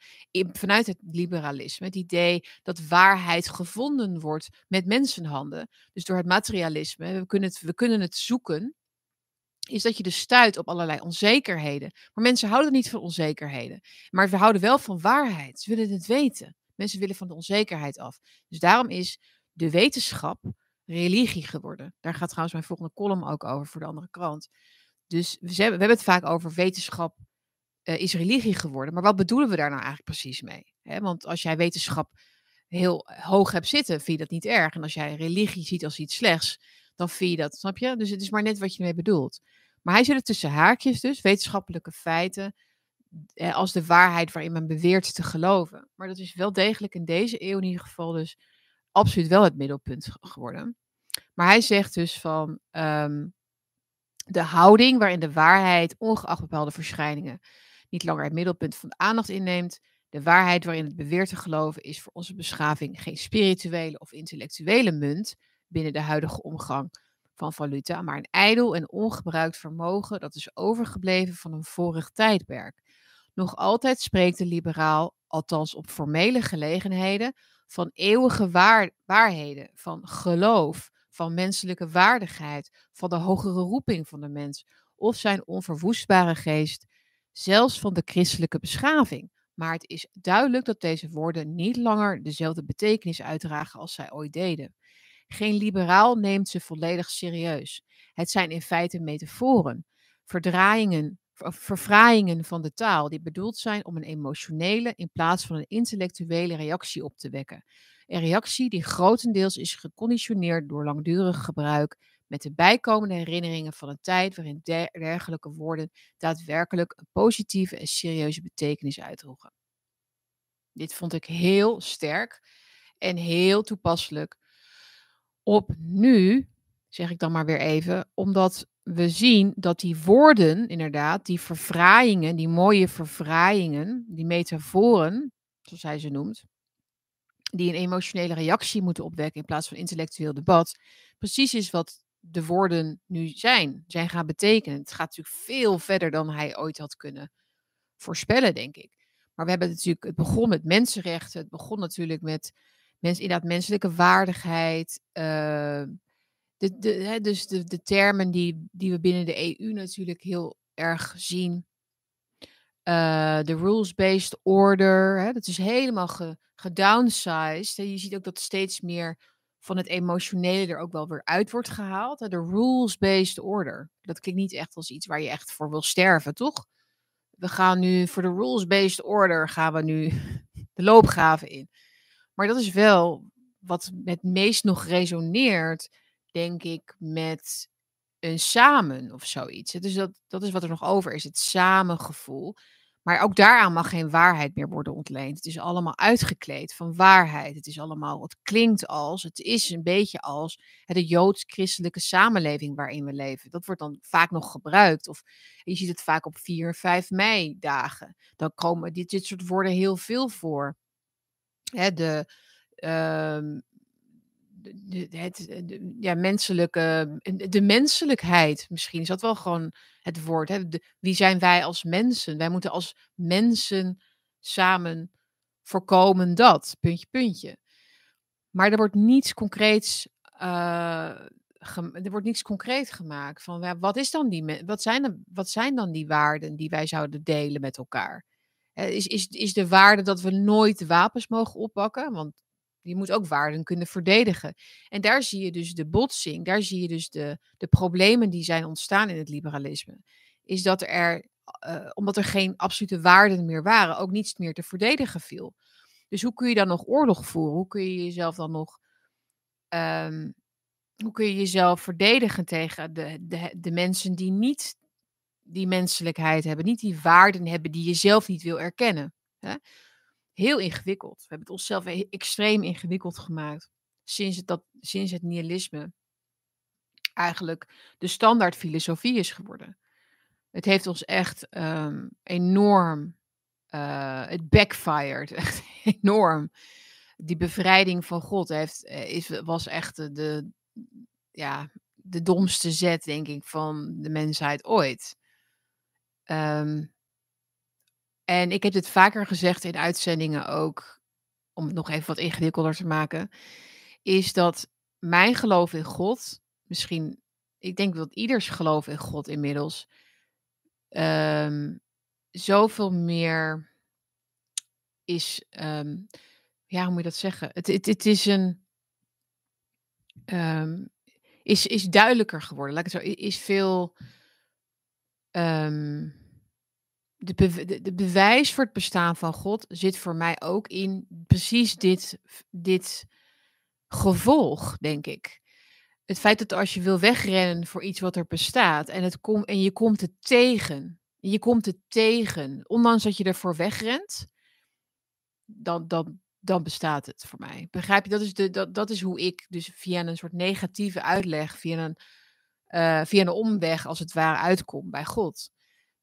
A: Vanuit het liberalisme. Het idee dat waarheid gevonden wordt met mensenhanden. Dus door het materialisme. We kunnen het, we kunnen het zoeken is dat je dus stuit op allerlei onzekerheden. Maar mensen houden niet van onzekerheden. Maar we houden wel van waarheid. Ze willen het weten. Mensen willen van de onzekerheid af. Dus daarom is de wetenschap religie geworden. Daar gaat trouwens mijn volgende column ook over voor de andere krant. Dus we, hebben, we hebben het vaak over wetenschap uh, is religie geworden. Maar wat bedoelen we daar nou eigenlijk precies mee? want als jij wetenschap heel hoog hebt zitten, vind je dat niet erg. En als jij religie ziet als iets slechts, dan vind je dat, snap je? Dus het is maar net wat je ermee bedoelt. Maar hij zit er tussen haakjes dus, wetenschappelijke feiten, eh, als de waarheid waarin men beweert te geloven. Maar dat is wel degelijk in deze eeuw in ieder geval dus absoluut wel het middelpunt geworden. Maar hij zegt dus van um, de houding waarin de waarheid, ongeacht bepaalde verschijningen, niet langer het middelpunt van de aandacht inneemt. De waarheid waarin het beweert te geloven is voor onze beschaving geen spirituele of intellectuele munt binnen de huidige omgang van valuta, maar een ijdel en ongebruikt vermogen dat is overgebleven van een vorig tijdperk. Nog altijd spreekt de liberaal, althans op formele gelegenheden, van eeuwige waar waarheden, van geloof, van menselijke waardigheid, van de hogere roeping van de mens of zijn onverwoestbare geest, zelfs van de christelijke beschaving. Maar het is duidelijk dat deze woorden niet langer dezelfde betekenis uitdragen als zij ooit deden. Geen liberaal neemt ze volledig serieus. Het zijn in feite metaforen, verdraaiingen, verfraaiingen van de taal die bedoeld zijn om een emotionele in plaats van een intellectuele reactie op te wekken. Een reactie die grotendeels is geconditioneerd door langdurig gebruik met de bijkomende herinneringen van een tijd waarin dergelijke woorden daadwerkelijk een positieve en serieuze betekenis uitdroegen. Dit vond ik heel sterk en heel toepasselijk op nu, zeg ik dan maar weer even, omdat we zien dat die woorden, inderdaad, die verfraaiingen, die mooie verfraaiingen, die metaforen, zoals hij ze noemt, die een emotionele reactie moeten opwekken in plaats van intellectueel debat, precies is wat de woorden nu zijn, zijn gaan betekenen. Het gaat natuurlijk veel verder dan hij ooit had kunnen voorspellen, denk ik. Maar we hebben natuurlijk, het begon met mensenrechten, het begon natuurlijk met mens, inderdaad menselijke waardigheid. Uh, hè, dus de, de termen die, die we binnen de EU natuurlijk heel erg zien. Uh, de rules-based order, hè, dat is helemaal ge, gedownsized. Je ziet ook dat steeds meer van het emotionele er ook wel weer uit wordt gehaald. De rules-based order. Dat klinkt niet echt als iets waar je echt voor wil sterven, toch? We gaan nu voor de rules-based order gaan we nu de loopgraven in. Maar dat is wel wat het meest nog resoneert, denk ik, met een samen of zoiets. Dus dat, dat is wat er nog over is, het samengevoel. Maar ook daaraan mag geen waarheid meer worden ontleend. Het is allemaal uitgekleed van waarheid. Het is allemaal, het klinkt als, het is een beetje als de joods-christelijke samenleving waarin we leven. Dat wordt dan vaak nog gebruikt. Of je ziet het vaak op 4 en 5 mei dagen. Dan komen dit, dit soort woorden heel veel voor hè, de, uh, de, het, de, ja, menselijke, de menselijkheid misschien is dat wel gewoon het woord. Hè? Wie zijn wij als mensen? Wij moeten als mensen samen voorkomen dat, puntje, puntje. Maar er wordt niets concreets, uh, er wordt niets concreet gemaakt van wat, is dan die, wat, zijn, wat zijn dan die waarden die wij zouden delen met elkaar? Is, is, is de waarde dat we nooit wapens mogen oppakken? Want je moet ook waarden kunnen verdedigen. En daar zie je dus de botsing, daar zie je dus de, de problemen die zijn ontstaan in het liberalisme. Is dat er, uh, omdat er geen absolute waarden meer waren, ook niets meer te verdedigen viel. Dus hoe kun je dan nog oorlog voeren? Hoe kun je jezelf dan nog. Um, hoe kun je jezelf verdedigen tegen de, de, de mensen die niet die menselijkheid hebben, niet die waarden hebben die je zelf niet wil erkennen. Hè? Heel ingewikkeld. We hebben het onszelf extreem ingewikkeld gemaakt sinds het, dat, sinds het nihilisme eigenlijk de standaard filosofie is geworden. Het heeft ons echt ehm, enorm, uh, het backfired, echt enorm. Die bevrijding van God heeft, eh, is, was echt de, ja, de domste zet, denk ik, van de mensheid ooit. Um, en ik heb dit vaker gezegd in uitzendingen ook, om het nog even wat ingewikkelder te maken, is dat mijn geloof in God, misschien, ik denk dat ieders geloof in God inmiddels, um, zoveel meer is, um, ja, hoe moet je dat zeggen? Het, het, het is een, um, is, is duidelijker geworden. Laat ik het zo, is veel, de, be de, bewijs voor het bestaan van God zit voor mij ook in precies dit, dit gevolg, denk ik. Het feit dat als je wil wegrennen voor iets wat er bestaat en, het kom, en je komt het tegen, je komt het tegen, ondanks dat je ervoor wegrent, dan, dan, dan bestaat het voor mij. Begrijp je? Dat is, de, dat, dat is hoe ik dus via een soort negatieve uitleg, via een, uh, via een omweg als het ware uitkom bij God.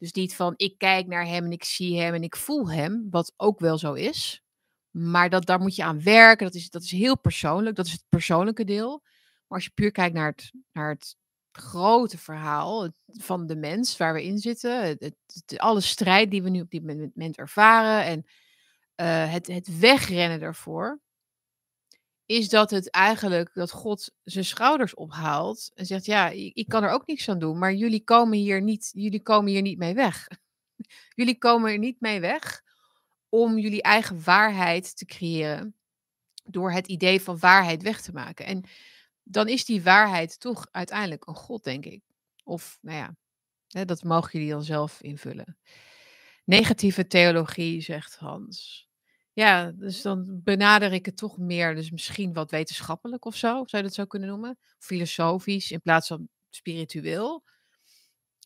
A: Dus niet van ik kijk naar hem en ik zie hem en ik voel hem, wat ook wel zo is. Maar dat, daar moet je aan werken. Dat is, dat is heel persoonlijk. Dat is het persoonlijke deel. Maar als je puur kijkt naar het, naar het grote verhaal van de mens waar we in zitten. Het, alle strijd die we nu op dit moment ervaren. En uh, het, het wegrennen ervoor is dat het eigenlijk dat God zijn schouders ophaalt en zegt: Ja, ik kan er ook niks aan doen, maar jullie komen hier niet, jullie komen hier niet mee weg. jullie komen er niet mee weg om jullie eigen waarheid te creëren door het idee van waarheid weg te maken. En dan is die waarheid toch uiteindelijk een God, denk ik. Of, nou ja, hè, dat mogen jullie dan zelf invullen. Negatieve theologie, zegt Hans. Ja, dus dan benader ik het toch meer, dus misschien wat wetenschappelijk of zo, zou je dat zo kunnen noemen? Filosofisch in plaats van spiritueel.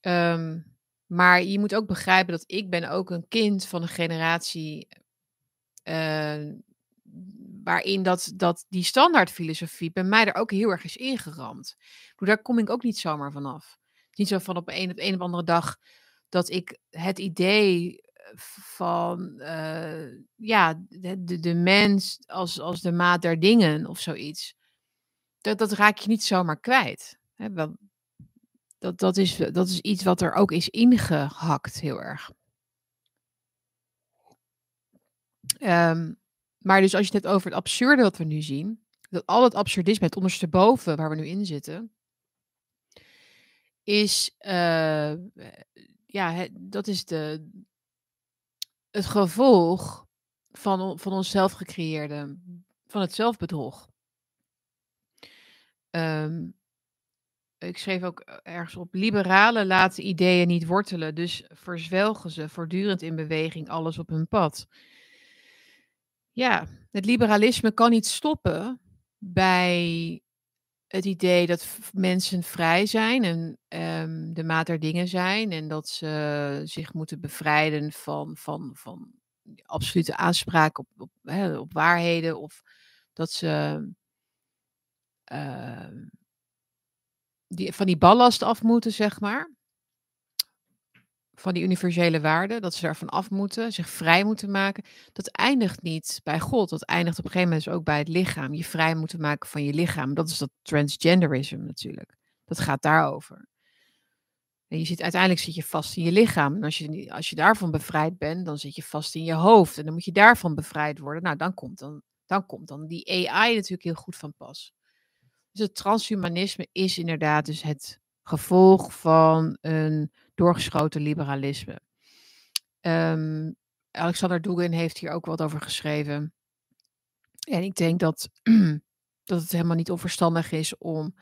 A: Um, maar je moet ook begrijpen dat ik ben ook een kind van een generatie uh, waarin dat, dat die standaardfilosofie bij mij er ook heel erg is ingeramd. Daar kom ik ook niet zomaar vanaf. Niet zo van op een, op een of andere dag dat ik het idee van uh, ja, de, de, mens als, als de maat der dingen of zoiets. Dat, dat raak je niet zomaar kwijt. Hè? Dat, dat, is, dat is iets wat er ook is ingehakt, heel erg. Um, maar dus als je het hebt over het absurde wat we nu zien, dat al het absurdisme, het ondersteboven waar we nu in zitten, is, uh, ja, dat is de, het gevolg van, van onszelf gecreëerde, van het zelfbedrog. Um, ik schreef ook ergens op, liberalen laten ideeën niet wortelen, dus verzwelgen ze voortdurend in beweging alles op hun pad. Ja, het liberalisme kan niet stoppen bij het idee dat mensen vrij zijn en um, de maat der dingen zijn en dat ze zich moeten bevrijden van, van, van absolute aanspraak op, op, hè, op waarheden of dat ze uh, die, van die ballast af moeten, zeg maar van die universele waarden, dat ze daarvan af moeten, zich vrij moeten maken, dat eindigt niet bij God. Dat eindigt op een gegeven moment dus ook bij het lichaam. Je vrij moeten maken van je lichaam. Dat is dat transgenderism natuurlijk. Dat gaat daarover. En je zit, uiteindelijk zit je vast in je lichaam. En als je, als je daarvan bevrijd bent, dan zit je vast in je hoofd. En dan moet je daarvan bevrijd worden. Nou, dan komt dan, dan, komt dan die AI natuurlijk heel goed van pas. Dus het transhumanisme is inderdaad dus het gevolg van een doorgeschoten liberalisme. Um, Alexander Dugin heeft hier ook wat over geschreven. En ik denk dat, dat het helemaal niet onverstandig is om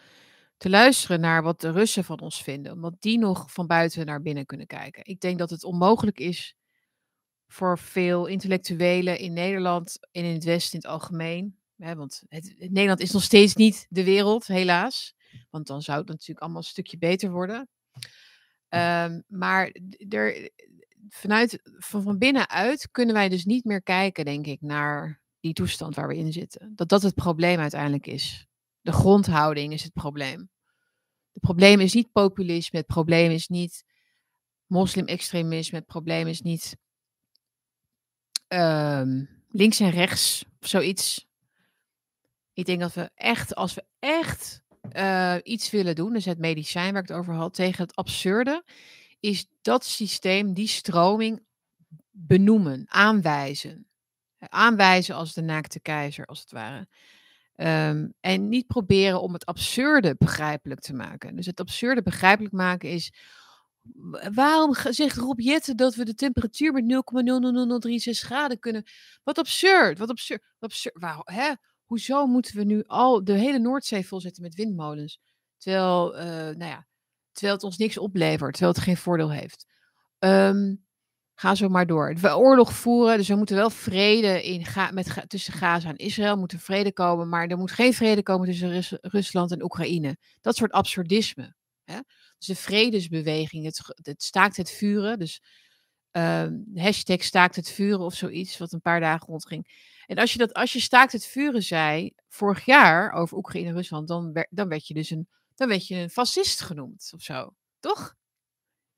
A: te luisteren naar wat de Russen van ons vinden, omdat die nog van buiten naar binnen kunnen kijken. Ik denk dat het onmogelijk is voor veel intellectuelen in Nederland en in het Westen in het algemeen. Hè, want het, Nederland is nog steeds niet de wereld, helaas. Want dan zou het natuurlijk allemaal een stukje beter worden. Um, maar er, vanuit, van, van binnenuit kunnen wij dus niet meer kijken, denk ik, naar die toestand waar we in zitten. Dat dat het probleem uiteindelijk is. De grondhouding is het probleem. Het probleem is niet populisme, het probleem is niet moslim-extremisme, het probleem is niet ehm, links en rechts of zoiets. Ik denk dat we echt, als we echt uh, iets willen doen, dus het medicijn waar ik het over had, tegen het absurde, is dat systeem, die stroming benoemen, aanwijzen. Aanwijzen als de naakte keizer, als het ware. Um, en niet proberen om het absurde begrijpelijk te maken. Dus het absurde begrijpelijk maken is. Waarom zegt Rob Jetten dat we de temperatuur met 0,00036 graden kunnen? Wat absurd, wat absurd. Wat absurd. Waarom, hè? Hoezo moeten we nu al de hele Noordzee volzetten met windmolens? Terwijl, uh, nou ja, terwijl het ons niks oplevert, terwijl het geen voordeel heeft. Um, ga zo maar door. We oorlog voeren, dus er moet wel vrede in met, tussen Gaza en Israël. moet er vrede komen, maar er moet geen vrede komen tussen Rus Rusland en Oekraïne. Dat soort absurdisme. Hè? Dus de vredesbeweging, het, het staakt het vuren. Dus uh, hashtag staakt het vuren of zoiets, wat een paar dagen rondging. En als je, dat, als je staakt het vuren zei, vorig jaar over Oekraïne en Rusland, dan, dan werd je dus een, dan werd je een fascist genoemd of zo. Toch?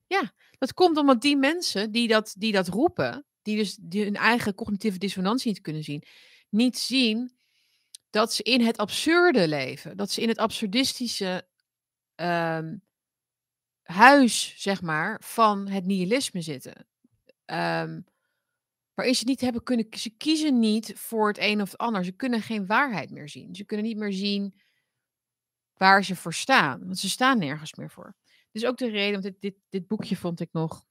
A: Ja, dat komt omdat die mensen die dat, die dat roepen, die dus die hun eigen cognitieve dissonantie niet kunnen zien, niet zien dat ze in het absurde leven, dat ze in het absurdistische um, huis, zeg maar, van het nihilisme zitten. Um, waarin ze niet hebben kunnen, ze kiezen niet voor het een of het ander. Ze kunnen geen waarheid meer zien. Ze kunnen niet meer zien waar ze voor staan, want ze staan nergens meer voor. Dus ook de reden, want dit, dit, dit boekje vond ik nog,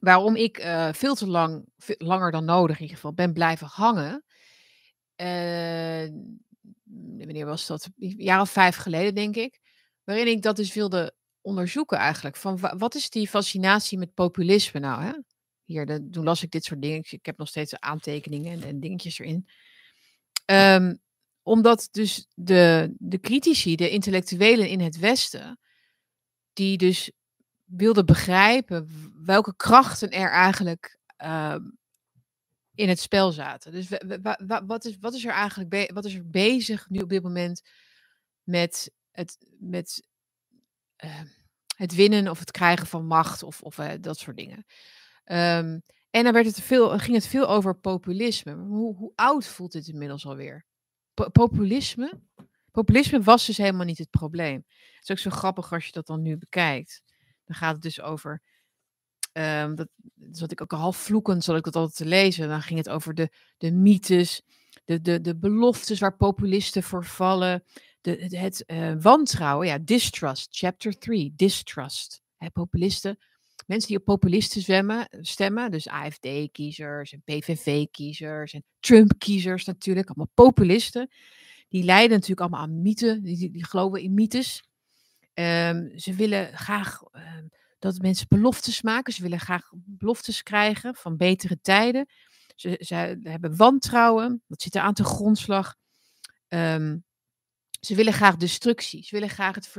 A: waarom ik uh, veel te lang, langer dan nodig in ieder geval, ben blijven hangen. Uh, wanneer was dat? Een jaar of vijf geleden, denk ik. Waarin ik dat dus wilde onderzoeken eigenlijk. Van wat is die fascinatie met populisme nou? Hè? Hier, de, toen las ik dit soort dingen. Ik heb nog steeds aantekeningen en, en dingetjes erin. Um, omdat dus de, de critici, de intellectuelen in het Westen, die dus wilden begrijpen welke krachten er eigenlijk uh, in het spel zaten. Dus wat is, wat is er eigenlijk wat is er bezig nu op dit moment met het, met, uh, het winnen of het krijgen van macht of, of uh, dat soort dingen. Um, en dan werd het veel, ging het veel over populisme. Hoe, hoe oud voelt dit inmiddels alweer? Po populisme? Populisme was dus helemaal niet het probleem. Het is ook zo grappig als je dat dan nu bekijkt. Dan gaat het dus over. Um, dat zat ik ook al half vloekend, zat ik dat altijd te lezen. Dan ging het over de, de mythes, de, de, de beloftes waar populisten voor vallen. De, het uh, wantrouwen, ja, distrust, chapter 3, distrust. Hè, populisten mensen die op populisten zwemmen, stemmen, dus AFD-kiezers en PVV-kiezers en Trump-kiezers natuurlijk, allemaal populisten, die lijden natuurlijk allemaal aan mythen, die, die, geloven in mythes. Um, ze willen graag um, dat mensen beloftes maken, ze willen graag beloftes krijgen van betere tijden. Ze, ze hebben wantrouwen, dat zit er aan de grondslag. Um, ze willen graag destructie, ze willen graag het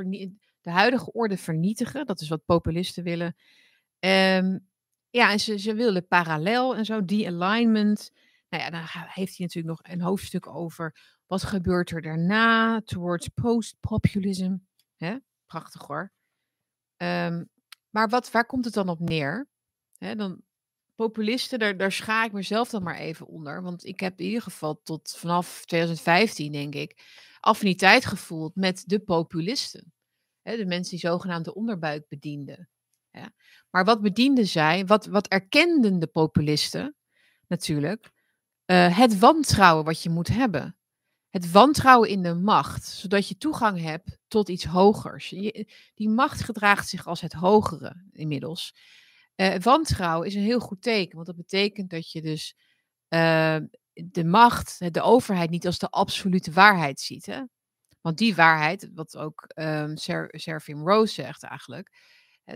A: de huidige orde vernietigen, dat is wat populisten willen. Um, ja, en ze, ze willen parallel en zo, die alignment. Nou ja, dan heeft hij natuurlijk nog een hoofdstuk over wat gebeurt er daarna, towards post-populism. Prachtig hoor. Um, maar wat, waar komt het dan op neer? Dan, populisten, daar, daar schaar ik mezelf dan maar even onder. Want ik heb in ieder geval tot vanaf 2015, denk ik, affiniteit gevoeld met de populisten. De mensen die zogenaamd de onderbuik bedienden. Maar wat bedienden zij? Wat, wat erkenden de populisten natuurlijk? Uh, het wantrouwen wat je moet hebben. Het wantrouwen in de macht, zodat je toegang hebt tot iets hogers. Die macht gedraagt zich als het hogere inmiddels. Uh, wantrouwen is een heel goed teken, want dat betekent dat je dus uh, de macht, de overheid niet als de absolute waarheid ziet. Hè? Want die waarheid, wat ook um, Ser Rose zegt eigenlijk,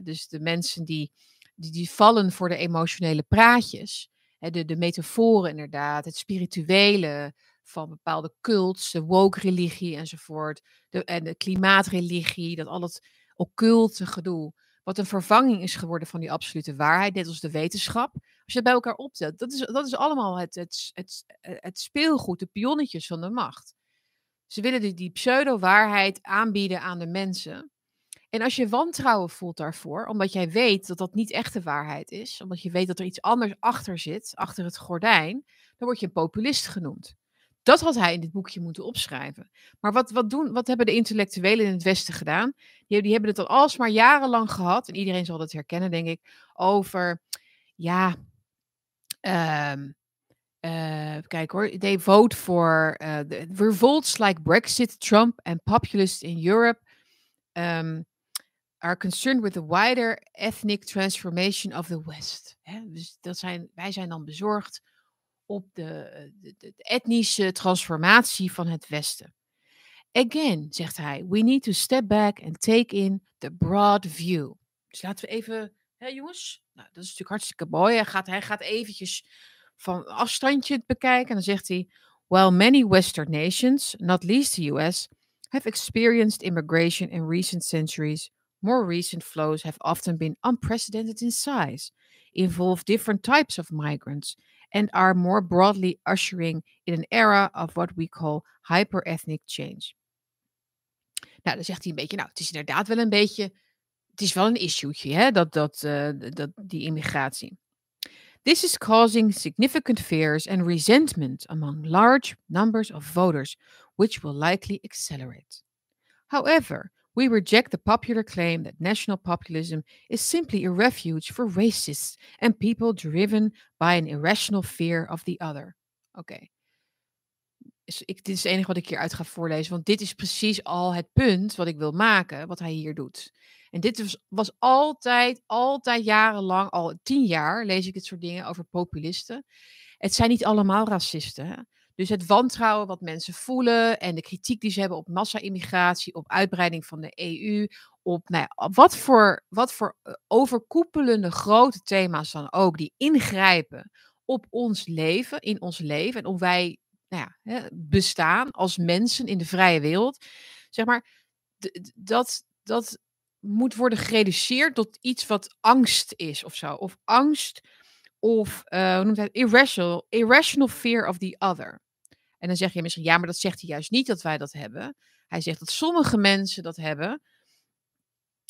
A: dus de mensen die, die, die vallen voor de emotionele praatjes. De, de metaforen inderdaad, het spirituele van bepaalde cults, de woke-religie enzovoort. De, en de klimaatreligie, dat al het occulte gedoe. Wat een vervanging is geworden van die absolute waarheid, net als de wetenschap. Als je dat bij elkaar optelt, dat is, dat is allemaal het, het, het, het speelgoed, de pionnetjes van de macht. Ze willen die, die pseudo-waarheid aanbieden aan de mensen. En als je wantrouwen voelt daarvoor, omdat jij weet dat dat niet echt de waarheid is, omdat je weet dat er iets anders achter zit, achter het gordijn, dan word je een populist genoemd. Dat had hij in dit boekje moeten opschrijven. Maar wat, wat, doen, wat hebben de intellectuelen in het Westen gedaan? Die, die hebben het al alsmaar jarenlang gehad, en iedereen zal dat herkennen, denk ik, over, ja, um, uh, kijk hoor, they vote for uh, the revolts like Brexit, Trump and populists in Europe um, are concerned with the wider ethnic transformation of the West. Dus dat zijn, wij zijn dan bezorgd op de, de, de, etnische transformatie van het Westen. Again, zegt hij, we need to step back and take in the broad view. Dus laten we even, hè jongens, nou, dat is natuurlijk hartstikke mooi. Hij gaat, hij gaat eventjes van afstandje bekijken en dan zegt hij, while many Western nations, not least the US, have experienced immigration in recent centuries, more recent flows have often been unprecedented in size, involve different types of migrants, and are more broadly ushering in an era of what we call hyper-ethnic change. Nou, dan zegt hij een beetje, nou, het is inderdaad wel een beetje, het is wel een issue'tje, hè, dat, dat, uh, dat, die immigratie. This is causing significant fears and resentment among large numbers of voters, which will likely accelerate. However, we reject the popular claim that national populism is simply a refuge for racists and people driven by an irrational fear of the other. Oké. Dit is het enige wat ik hieruit ga voorlezen, want dit is precies al het punt wat ik wil maken, wat hij hier doet. En dit was, was altijd, altijd jarenlang, al tien jaar lees ik dit soort dingen over populisten. Het zijn niet allemaal racisten. Dus het wantrouwen wat mensen voelen en de kritiek die ze hebben op massa-immigratie, op uitbreiding van de EU, op nou ja, wat, voor, wat voor eh, overkoepelende grote thema's dan ook, die ingrijpen op ons leven, in ons leven en hoe wij nou ja, bestaan als mensen in de vrije wereld. Zeg maar, dat, dat moet worden gereduceerd tot iets wat angst is of zo. Of angst of, uh, hoe noemt hij het? Irrational, irrational fear of the other. En dan zeg je misschien, ja, maar dat zegt hij juist niet dat wij dat hebben. Hij zegt dat sommige mensen dat hebben.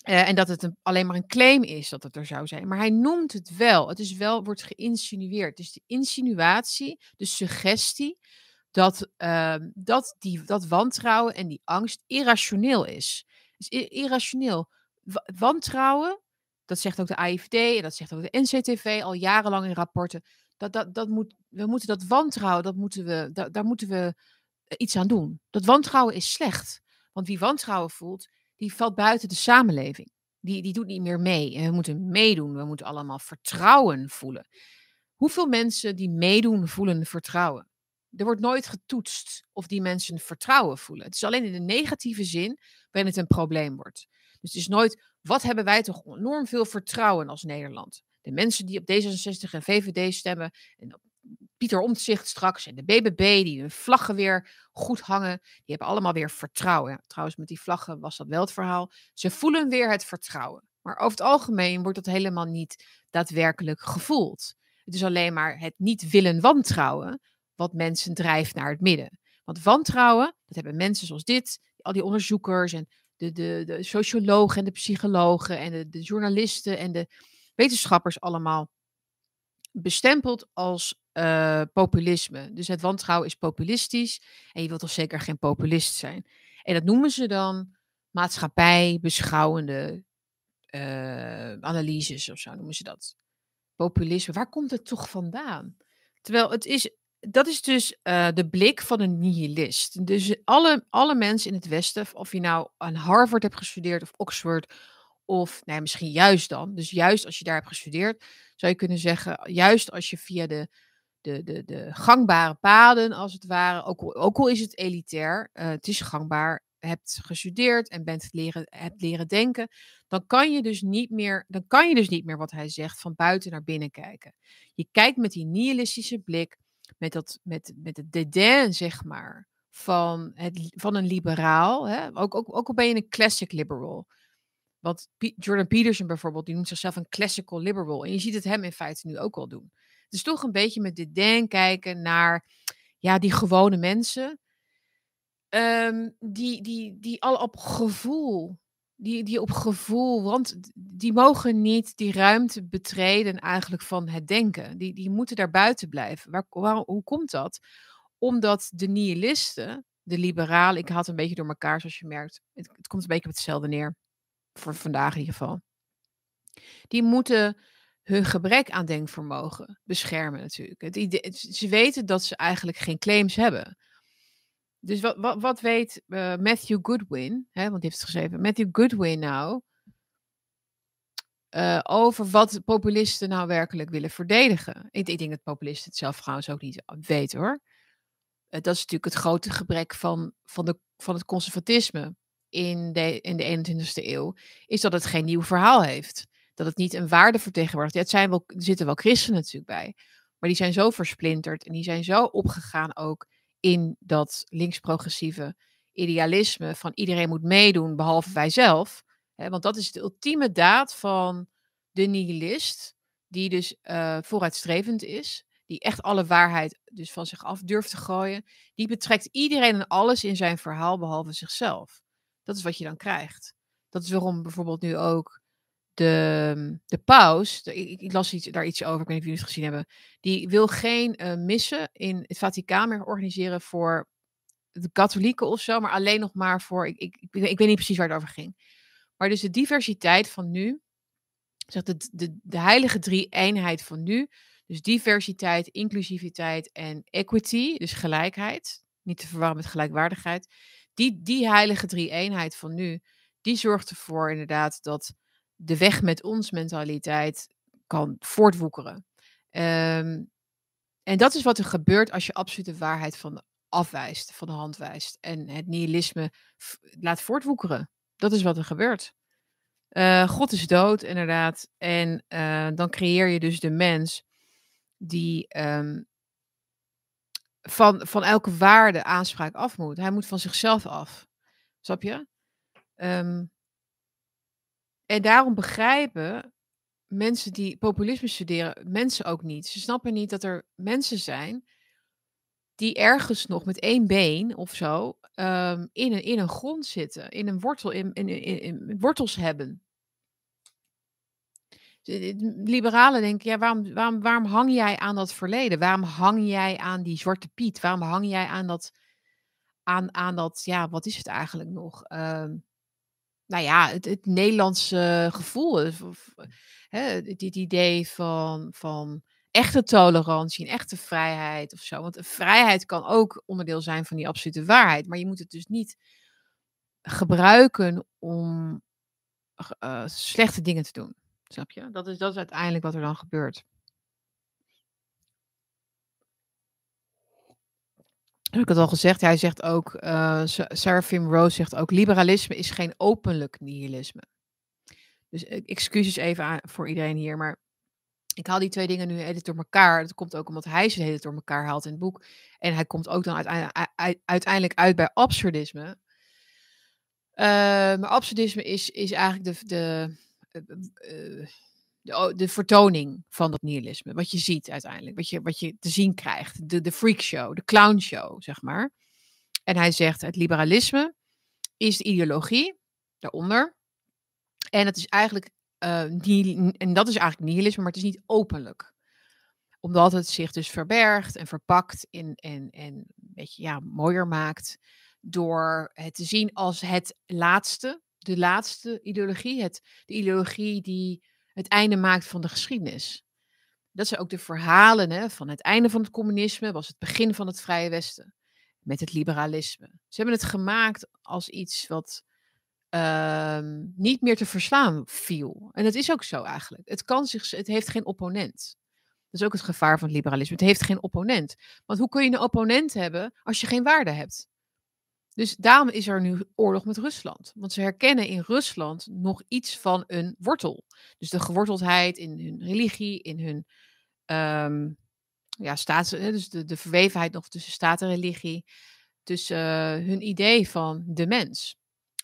A: Uh, en dat het een, alleen maar een claim is dat het er zou zijn. Maar hij noemt het wel. Het is wel, wordt geïnsinueerd. Dus de insinuatie, de suggestie, dat, uh, dat, die, dat wantrouwen en die angst irrationeel is. Dus irrationeel. wantrouwen, dat zegt ook de AIVD en dat zegt ook de NCTV al jarenlang in rapporten. Dat, dat, dat moet, we moeten dat wantrouwen, dat moeten we, da, daar moeten we eh, iets aan doen. Dat wantrouwen is slecht. Want wie wantrouwen voelt, die valt buiten de samenleving. Die, die doet niet meer mee. En we moeten meedoen. We moeten allemaal vertrouwen voelen. Hoeveel mensen die meedoen voelen vertrouwen? Er wordt nooit getoetst of die mensen vertrouwen voelen. Het is alleen in de negatieve zin waarin het een probleem wordt. Dus het is nooit, wat hebben wij toch enorm veel vertrouwen als Nederland? de mensen die op D66 en VVD stemmen, en op Pieter Omtzigt straks en de BBB, die hun vlaggen weer goed hangen, die hebben allemaal weer vertrouwen. Trouwens, met die vlaggen was dat wel het verhaal. Ze voelen weer het vertrouwen. Maar over het algemeen wordt dat helemaal niet daadwerkelijk gevoeld. Het is alleen maar het niet willen wantrouwen wat mensen drijft naar het midden. Want wantrouwen, dat hebben mensen zoals dit, al die onderzoekers en de, de, de sociologen en de psychologen en de, de journalisten en de wetenschappers allemaal bestempeld als uh, populisme. Dus het wantrouwen is populistisch en je wilt toch zeker geen populist zijn. En dat noemen ze dan maatschappij beschouwende uh, analyses of zo noemen ze dat. Populisme, waar komt het toch vandaan? Terwijl het is, dat is dus uh, de blik van een nihilist. Dus alle, alle mensen in het Westen, of je nou aan Harvard hebt gestudeerd of Oxford of nou misschien juist dan. Dus juist als je daar hebt gestudeerd, zou je kunnen zeggen, juist als je via de, de, de, de gangbare paden, als het ware, ook al, ook al is het elitair, uh, het is gangbaar, hebt gestudeerd en bent leren, hebt leren denken, dan kan je dus niet meer, dan kan je dus niet meer wat hij zegt van buiten naar binnen kijken. Je kijkt met die nihilistische blik, met, dat, met, met het dédain, zeg maar, van, het, van een liberaal. Hè? Ook, ook, ook al ben je een classic liberal. Want Jordan Peterson bijvoorbeeld, die noemt zichzelf een classical liberal. En je ziet het hem in feite nu ook al doen. Het is toch een beetje met denk kijken naar ja, die gewone mensen. Um, die, die, die al op gevoel die, die op gevoel, want die mogen niet die ruimte betreden eigenlijk van het denken. Die, die moeten daar buiten blijven. Waar, hoe komt dat? Omdat de nihilisten, de liberalen, ik had een beetje door elkaar zoals je merkt. Het, komt een beetje op hetzelfde neer. Voor vandaag in ieder geval. Die moeten hun gebrek aan denkvermogen beschermen natuurlijk. Ze weten dat ze eigenlijk geen claims hebben. Dus wat, wat, wat weet uh, Matthew Goodwin, hè, want die heeft het geschreven, Matthew Goodwin nou, uh, over wat populisten nou werkelijk willen verdedigen? Ik, ik, denk dat populisten het zelf trouwens ook niet weten hoor. Uh, dat is natuurlijk het grote gebrek van, van, de, van het conservatisme in de, in de 21ste eeuw, is dat het geen nieuw verhaal heeft. Dat het niet een waarde vertegenwoordigt. Ja, het zijn wel, er zitten wel christenen natuurlijk bij, maar die zijn zo versplinterd en die zijn zo opgegaan ook in dat links-progressieve idealisme van iedereen moet meedoen behalve wij zelf. Hè, want dat is de ultieme daad van de nihilist, die dus uh, vooruitstrevend is, die echt alle waarheid dus van zich af durft te gooien. Die betrekt iedereen en alles in zijn verhaal behalve zichzelf. Dat is wat je dan krijgt. Dat is waarom bijvoorbeeld nu ook de, de paus, ik, las iets, daar iets over, ik weet niet of jullie het gezien hebben, die wil geen uh, missen in het Vaticaan meer organiseren voor de katholieken of zo, maar alleen nog maar voor, ik, ik, ik, ik weet niet precies waar het over ging. Maar dus de diversiteit van nu, zegt de, de, de heilige drie-eenheid van nu, dus diversiteit, inclusiviteit en equity, dus gelijkheid, niet te verwarren met gelijkwaardigheid, die, die heilige drie-eenheid van nu, die zorgt ervoor inderdaad dat de weg met ons mentaliteit kan voortwoekeren. Um, en dat is wat er gebeurt als je absolute waarheid van afwijst, van de hand wijst. En het nihilisme laat voortwoekeren. Dat is wat er gebeurt. Uh, God is dood, inderdaad. En uh, dan creëer je dus de mens die um, van, van elke waarde aanspraak af moet. Hij moet van zichzelf af. Snap je? Um, en daarom begrijpen mensen die populisme studeren, mensen ook niet. Ze snappen niet dat er mensen zijn die ergens nog met één been of zo um, in, een, in een grond zitten, in een wortel, in, in, in, wortels hebben. Liberalen denken, ja, waarom, waarom, waarom hang jij aan dat verleden? Waarom hang jij aan die zwarte piet? Waarom hang jij aan dat, aan, aan dat ja, wat is het eigenlijk nog? Um, nou ja, het, het Nederlandse gevoel. hè, het, idee van, van echte tolerantie en echte vrijheid of zo. Want vrijheid kan ook onderdeel zijn van die absolute waarheid. Maar je moet het dus niet gebruiken om uh, slechte dingen te doen. Snap je? Dat is, dat is uiteindelijk wat er dan gebeurt. Heb ik het al gezegd. Hij zegt ook, uh, Seraphim Rose zegt ook, liberalisme is geen openlijk nihilisme. Dus uh, excuses even aan, voor iedereen hier, maar ik haal die twee dingen nu edit door elkaar. Dat komt ook omdat hij ze het door elkaar haalt in het boek. En hij komt ook dan uiteindelijk, uit bij absurdisme. Uh, maar absurdisme is, is eigenlijk de, de de, de vertoning van dat nihilisme. Wat je ziet uiteindelijk, wat je, wat je te zien krijgt. De, de freakshow, de clownshow, zeg maar. En hij zegt, het liberalisme is de ideologie daaronder. En het is eigenlijk, uh, en dat is eigenlijk nihilisme, maar het is niet openlijk. Omdat het zich dus verbergt en verpakt in, en, en een beetje ja, mooier maakt. Door het te zien als het laatste, de laatste ideologie. Het, de ideologie die het einde maakt van de geschiedenis. Dat zijn ook de verhalen hè, van het einde van het communisme, was het begin van het Vrije Westen. Met het liberalisme. Ze hebben het gemaakt als iets wat uh, niet meer te verslaan viel. En dat is ook zo eigenlijk. Het, kan zich, het heeft geen opponent. Dat is ook het gevaar van het liberalisme. Het heeft geen opponent. Want hoe kun je een opponent hebben als je geen waarde hebt? Dus daarom is er nu oorlog met Rusland. Want ze herkennen in Rusland nog iets van een wortel. Dus de geworteldheid in hun religie, in hun um, ja, staats, dus de, de verwevenheid nog tussen staat en religie. Tussen uh, hun idee van de mens.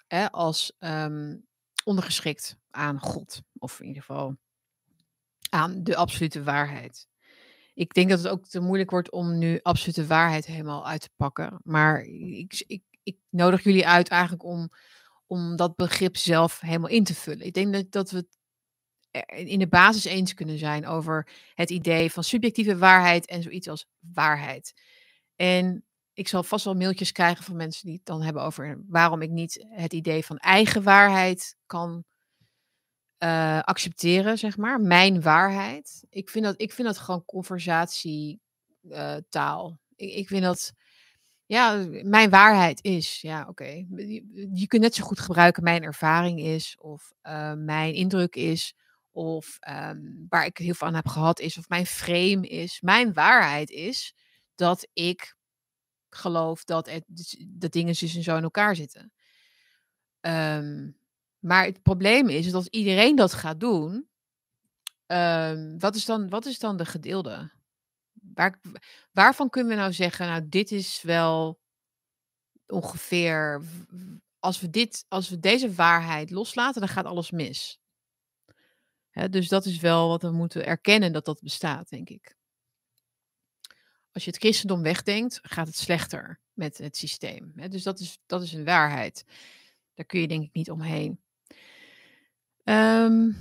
A: Hè, als um, ondergeschikt aan God. Of in ieder geval aan de absolute waarheid. Ik denk dat het ook te moeilijk wordt om nu absolute waarheid helemaal uit te pakken. Maar ik, ik ik nodig jullie uit eigenlijk om, om dat begrip zelf helemaal in te vullen. Ik denk dat, dat we het in de basis eens kunnen zijn over het idee van subjectieve waarheid en zoiets als waarheid. En ik zal vast wel mailtjes krijgen van mensen die het dan hebben over waarom ik niet het idee van eigen waarheid kan uh, accepteren, zeg maar. Mijn waarheid. Ik vind dat, ik vind dat gewoon conversatietaal. Ik, ik vind dat, ja, mijn waarheid is, ja, oké. Je, kunt net zo goed gebruiken mijn ervaring is, of uh, mijn indruk is, of um, waar ik heel veel aan heb gehad is, of mijn frame is. Mijn waarheid is dat ik geloof dat, het, dat dingen dus en zo in elkaar zitten. Um, maar het probleem is dat iedereen dat gaat doen. Um, wat, is dan, wat is dan de gedeelde? Waar, waarvan kunnen we nou zeggen, nou, dit is wel ongeveer. Als we, dit, als we deze waarheid loslaten, dan gaat alles mis. dus dat is wel wat we moeten erkennen dat dat bestaat, denk ik. Als je het christendom wegdenkt, gaat het slechter met het systeem. dus dat is, dat is een waarheid. Daar kun je denk ik niet omheen. Um,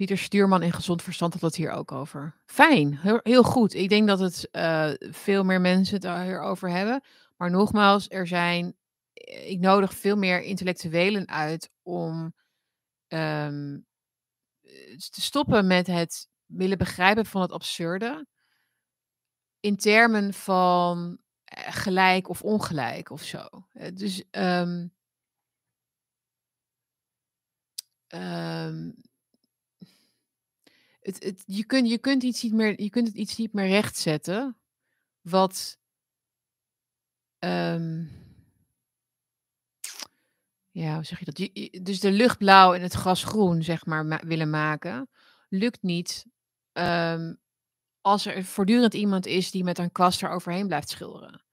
A: Pieter Stuurman in Gezond Verstand had het hier ook over. Fijn, heel, goed. Ik denk dat het uh, veel meer mensen het hierover hebben. Maar nogmaals, er zijn. Ik nodig veel meer intellectuelen uit om um, te stoppen met het willen begrijpen van het absurde. In termen van eh, gelijk of ongelijk of zo. Dus um, Um, je, kunt, je, kunt iets niet meer, je kunt het iets niet meer rechtzetten. Wat. Um, ja, hoe zeg je dat? Dus de lucht blauw en het gras groen, zeg maar, ma willen maken. Lukt niet um, als er voortdurend iemand is die met een kwast er overheen blijft schilderen.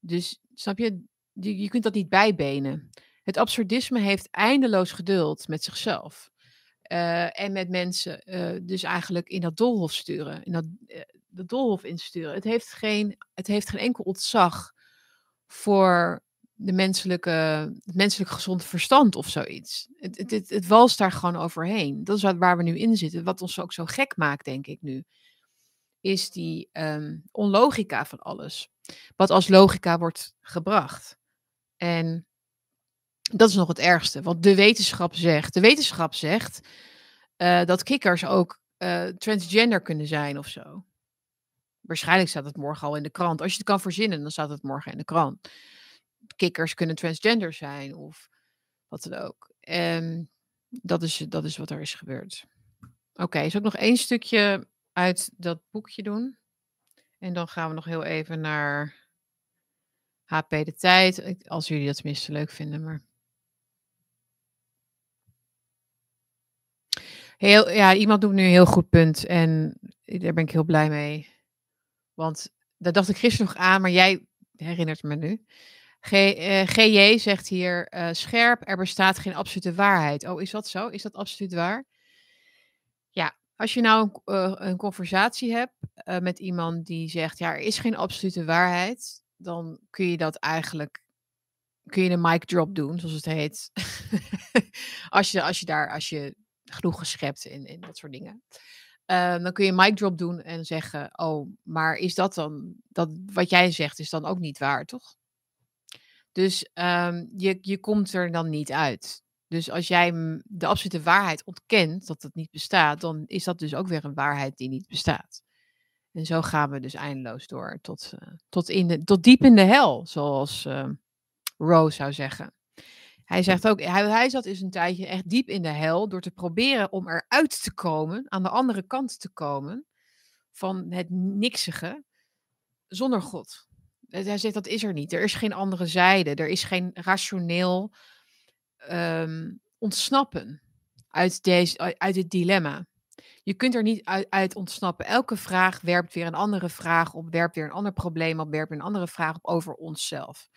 A: Dus snap je, je kunt dat niet bijbenen. Het absurdisme heeft eindeloos geduld met zichzelf. Uh, en met mensen uh, dus eigenlijk in dat doolhof sturen, in dat, uh, doolhof insturen. Het heeft, geen, het heeft geen enkel ontzag voor de menselijke, het menselijk gezonde verstand of zoiets. Het, het, het, walst daar gewoon overheen. Dat is waar we nu in zitten. Wat ons ook zo gek maakt, denk ik nu, is die um, onlogica van alles. Wat als logica wordt gebracht. En dat is nog het ergste. Want de wetenschap zegt, de wetenschap zegt uh, dat kikkers ook uh, transgender kunnen zijn of zo. Waarschijnlijk staat het morgen al in de krant. Als je het kan verzinnen, dan staat het morgen in de krant. Kikkers kunnen transgender zijn of wat dan ook. En dat is, dat is wat er is gebeurd. Oké, okay, is ook nog één stukje uit dat boekje doen. En dan gaan we nog heel even naar HP de Tijd. Als jullie dat tenminste leuk vinden, maar Heel, ja, iemand doet nu een heel goed punt en daar ben ik heel blij mee. Want daar dacht ik gisteren nog aan, maar jij herinnert me nu. G, uh, GJ zegt hier uh, scherp, er bestaat geen absolute waarheid. Oh, is dat zo? Is dat absoluut waar? Ja, als je nou een, uh, een conversatie hebt met iemand die zegt, ja, er is geen absolute waarheid, dan kun je dat eigenlijk, kun je een mic drop doen, zoals het heet. als, je, als je daar, als je genoeg geschept in dat soort dingen. Uh, dan kun je mic drop doen en zeggen: Oh, maar is dat dan, dat, wat jij zegt, is dan ook niet waar, toch? Dus um, je, je komt er dan niet uit. Dus als jij de absolute waarheid ontkent, dat het niet bestaat, dan is dat dus ook weer een waarheid die niet bestaat. En zo gaan we dus eindeloos door tot, uh, tot, in de, tot diep in de hel, zoals uh, Rose zou zeggen. Hij zegt ook, hij, hij zat dus een tijdje echt diep in de hel door te proberen om eruit te komen, aan de andere kant te komen van het niksige, zonder God. Hij zegt, dat is er niet. Er is geen andere zijde. Er is geen rationeel um, ontsnappen uit, deze, uit het dilemma. Je kunt er niet uit, uit, ontsnappen. Elke vraag werpt weer een andere vraag op, werpt weer een ander probleem op, werpt weer een andere vraag op over onszelf.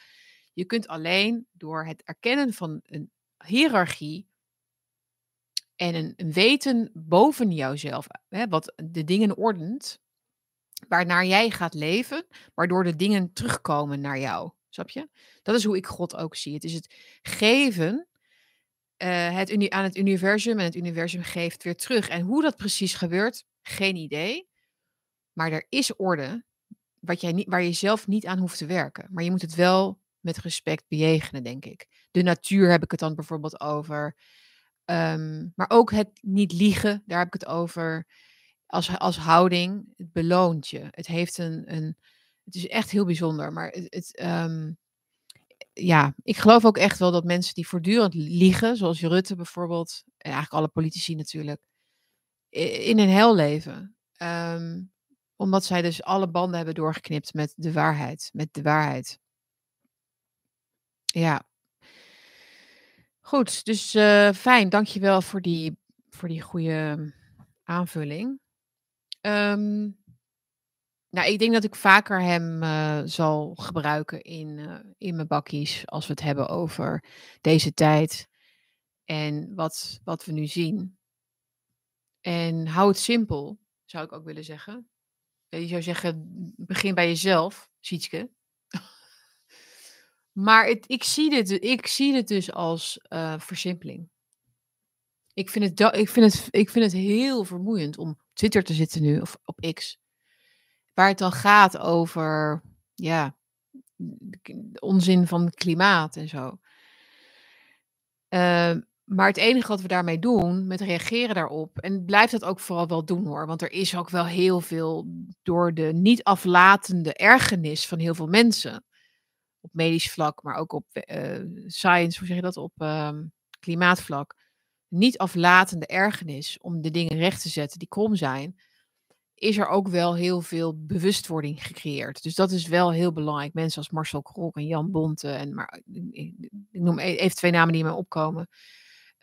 A: Je kunt alleen door het erkennen van een hiërarchie en een, weten boven jouzelf, hè, wat de dingen ordent, waarnaar jij gaat leven, waardoor de dingen terugkomen naar jou. Snap je? Dat is hoe ik God ook zie. Het is het geven uh, het aan het universum en het universum geeft weer terug. En hoe dat precies gebeurt, geen idee. Maar er is orde wat jij niet, waar je zelf niet aan hoeft te werken. Maar je moet het wel met respect bejegenen, denk ik. De natuur heb ik het dan bijvoorbeeld over. Um, maar ook het niet liegen, daar heb ik het over. Als, als houding, het beloont je. Het heeft een, een. Het is echt heel bijzonder. Maar het. um, ja, ik geloof ook echt wel dat mensen die voortdurend liegen, zoals Rutte bijvoorbeeld, en eigenlijk alle politici natuurlijk, in een hel leven. Um, omdat zij dus alle banden hebben doorgeknipt met de waarheid. Met de waarheid. Ja. Goed, dus uh, fijn. Dankjewel voor die, voor die goede aanvulling. Um, nou, ik denk dat ik vaker hem uh, zal gebruiken in, uh, in mijn bakkies als we het hebben over deze tijd en wat, wat we nu zien. En hou het simpel, zou ik ook willen zeggen. Je zou zeggen, begin bij jezelf, Sietske. Maar het, ik, zie dit, ik zie dit dus als uh, versimpeling. Ik vind, het, ik, vind het, ik vind het heel vermoeiend om Twitter te zitten nu, of op X waar het dan gaat over, ja, de onzin van klimaat en zo. Uh, maar het enige wat we daarmee doen, met reageren daarop, en blijft dat ook vooral wel doen hoor, want er is ook wel heel veel door de niet aflatende ergernis van heel veel mensen, op medisch vlak, maar ook op uh, science, hoe zeg je dat, op uh, klimaatvlak, niet aflatende ergernis om de dingen recht te zetten die krom zijn, is er ook wel heel veel bewustwording gecreëerd. Dus dat is wel heel belangrijk. Mensen als Marcel Krok en Jan Bonte, en maar ik, noem e-, even twee namen die mij opkomen.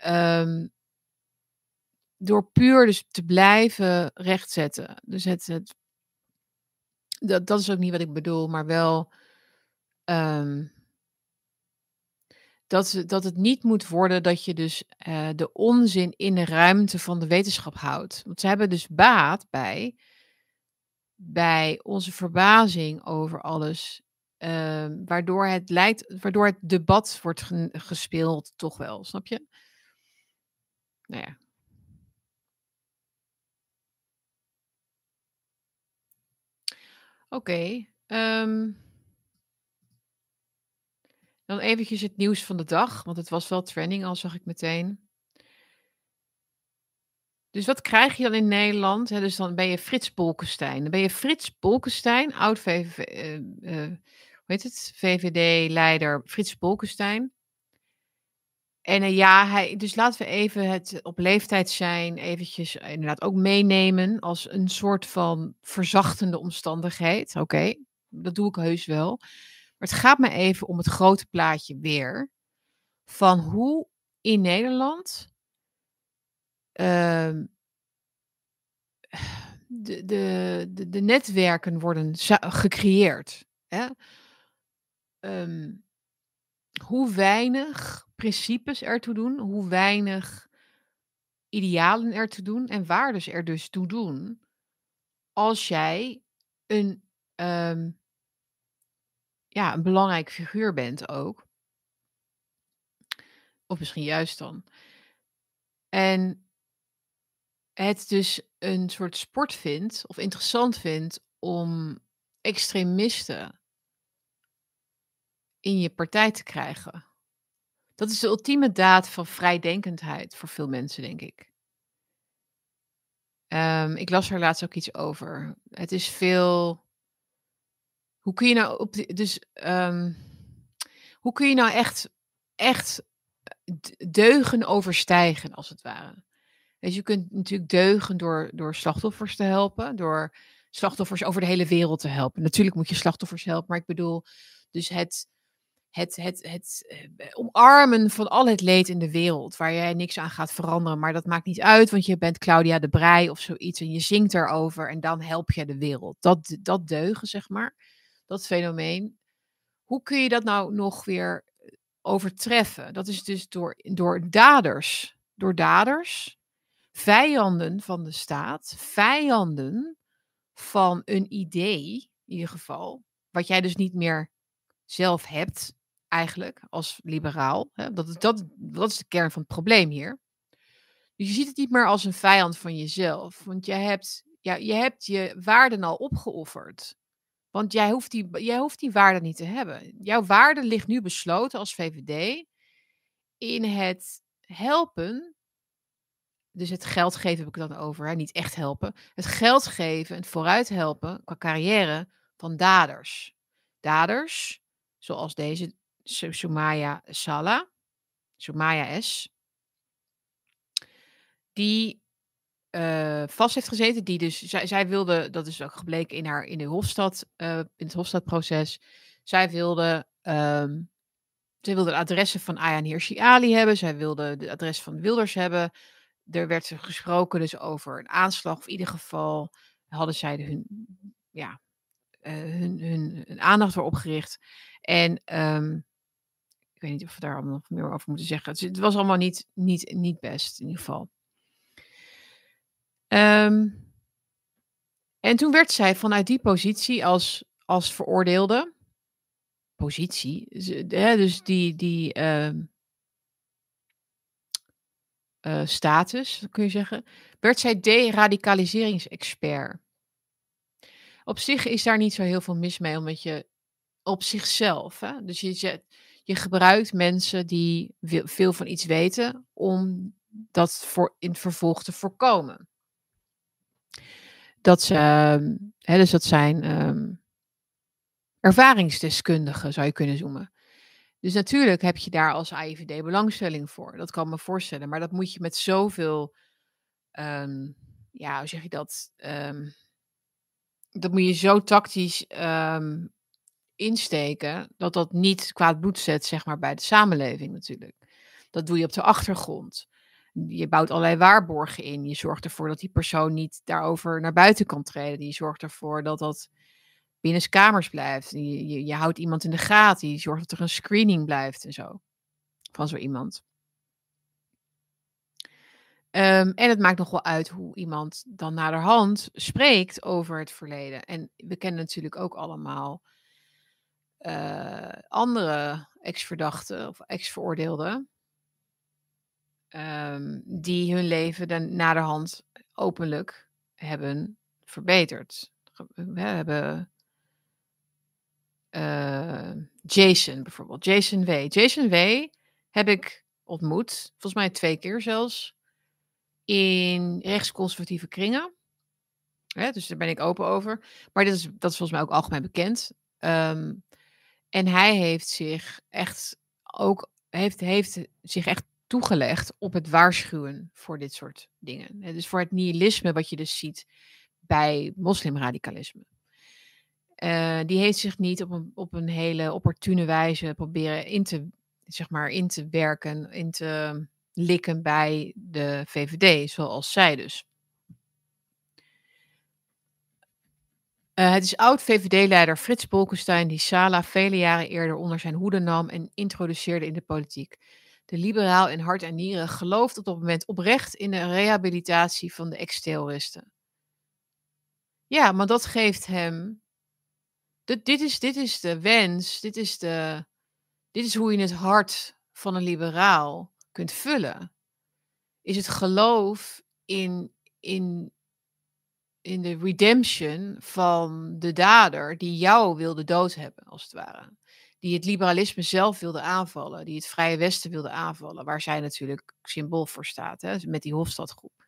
A: Um, door puur dus te blijven rechtzetten. Dus het dat, dat is ook niet wat ik bedoel, maar wel um, dat, dat het niet moet worden dat je dus uh, de onzin in de ruimte van de wetenschap houdt. Want ze hebben dus baat bij, bij onze verbazing over alles. Uh, waardoor het lijkt, waardoor het debat wordt gespeeld, toch wel, snap je? Nou ja. Oké. Okay, um, dan eventjes het nieuws van de dag, want het was wel trending al, zag ik meteen. Dus wat krijg je dan in Nederland? dus dan ben je Frits Bolkestein. Dan ben je Frits Bolkestein, oud hoe heet het? VVD-leider Frits Bolkestein. En uh, ja, hij, dus laten we even het op leeftijd zijn, eventjes inderdaad ook meenemen als een soort van verzachtende omstandigheid. Oké, dat doe ik heus wel. Het gaat me even om het grote plaatje weer. Van hoe in Nederland uh, de, de, de, netwerken worden gecreëerd. Hè? Um, hoe weinig principes ertoe doen, hoe weinig idealen ertoe doen en waardes er dus toe doen. Als jij een um, ja, een belangrijk figuur bent ook. Of misschien juist dan. En het dus een soort sport vindt, of interessant vindt, om extremisten in je partij te krijgen. Dat is de ultieme daad van vrijdenkendheid voor veel mensen, denk ik. Um, ik las er laatst ook iets over. Het is veel hoe kun je nou op die, dus um, hoe kun je nou echt, echt deugen overstijgen, als het ware? Dus je kunt natuurlijk deugen door, door slachtoffers te helpen, door slachtoffers over de hele wereld te helpen. Natuurlijk moet je slachtoffers helpen, maar ik bedoel, dus het, het, het, het eh, omarmen van al het leed in de wereld, waar jij niks aan gaat veranderen, maar dat maakt niet uit, want je bent Claudia de Brij of zoiets en je zingt erover en dan help je de wereld. Dat, dat deugen, zeg maar dat fenomeen. Hoe kun je dat nou nog weer eh, overtreffen? Dat is dus door, door daders. Door daders, vijanden van de staat, vijanden van een idee, in ieder geval, wat jij dus niet meer zelf hebt, eigenlijk, als liberaal. Dat, dat, dat is de kern van het probleem hier. Dus je ziet het niet meer als een vijand van jezelf. Want je hebt, ja, je hebt je waarden al opgeofferd. Want jij hoeft, die, jij hoeft die waarde niet te hebben. Jouw waarde ligt nu besloten als VVD in het helpen. Dus het geld geven heb ik dan over, hè? niet echt helpen. Het geld geven, het vooruit helpen qua carrière van daders. Daders, zoals deze Sumaya Sala, Sumaya S. Die uh, vast heeft gezeten. Die dus, zij, zij, wilde, dat is ook gebleken in, haar, in, de Hofstad, uh, in het Hofstadproces. Zij wilde, um, zij wilde de adressen van Ayaan Hirsi hebben. Zij wilde de adres van Wilders hebben. Er werd gesproken dus over een aanslag. Of in ieder geval hadden zij hun, ja, uh, hun, hun, aandacht erop gericht. En um, ik weet niet of we daar allemaal nog meer over moeten zeggen. Het was allemaal niet, niet, niet best in ieder geval. Um, en toen werd zij vanuit die positie als, als veroordeelde, positie, dus die, die uh, uh, status, kun je zeggen, werd zij deradicaliseringsexpert. Op zich is daar niet zo heel veel mis mee, omdat je op zichzelf, hè, dus je, je gebruikt mensen die veel van iets weten om dat voor, in vervolg te voorkomen dat ze, ehm, hè, dus dat zijn um, ervaringsdeskundigen, zou je kunnen noemen. Dus natuurlijk heb je daar als AIVD belangstelling voor. Dat kan me voorstellen. Maar dat moet je met zoveel, um, ja, hoe zeg je dat? dat moet je zo tactisch insteken, dat dat niet kwaad bloed zet, zeg maar, bij de samenleving natuurlijk. Dat doe je op de achtergrond je bouwt allerlei waarborgen in. Je zorgt ervoor dat die persoon niet daarover naar buiten kan treden. Je zorgt ervoor dat dat binnen kamers blijft. Je, je, houdt iemand in de gaten. Je zorgt dat er een screening blijft en zo. Van zo iemand. Um, en het maakt nog wel uit hoe iemand dan naderhand spreekt over het verleden. En we kennen natuurlijk ook allemaal uh, andere ex-verdachten of ex-veroordeelden um, die hun leven dan naderhand openlijk hebben verbeterd. We hebben uh, Jason bijvoorbeeld, Jason W. Jason W. heb ik ontmoet, volgens mij twee keer zelfs, in rechtsconservatieve kringen. dus daar ben ik open over. Maar dit is, dat is volgens mij ook algemeen bekend. Um, en hij heeft zich echt ook heeft, heeft zich echt toegelegd op het waarschuwen voor dit soort dingen. Dus voor het nihilisme wat je dus ziet bij moslimradicalisme. Uh, die heeft zich niet op een, op een hele opportune wijze proberen in te, zeg maar, in te werken, in te likken bij de VVD, zoals zij dus. Uh, het is oud-VVD-leider Frits Bolkestein die Sala vele jaren eerder onder zijn hoede nam en introduceerde in de politiek de liberaal in hart en nieren, gelooft op dat moment oprecht in de rehabilitatie van de ex-terroristen. Ja, maar dat geeft hem. Dit, dit, is, dit is de wens, dit is, de, dit is hoe je het hart van een liberaal kunt vullen. Is het geloof in, in, in de redemption van de dader die jou wilde dood hebben, als het ware die het liberalisme zelf wilde aanvallen, die het Vrije Westen wilde aanvallen, waar zij natuurlijk symbool voor staat, hè, met die Hofstadgroep.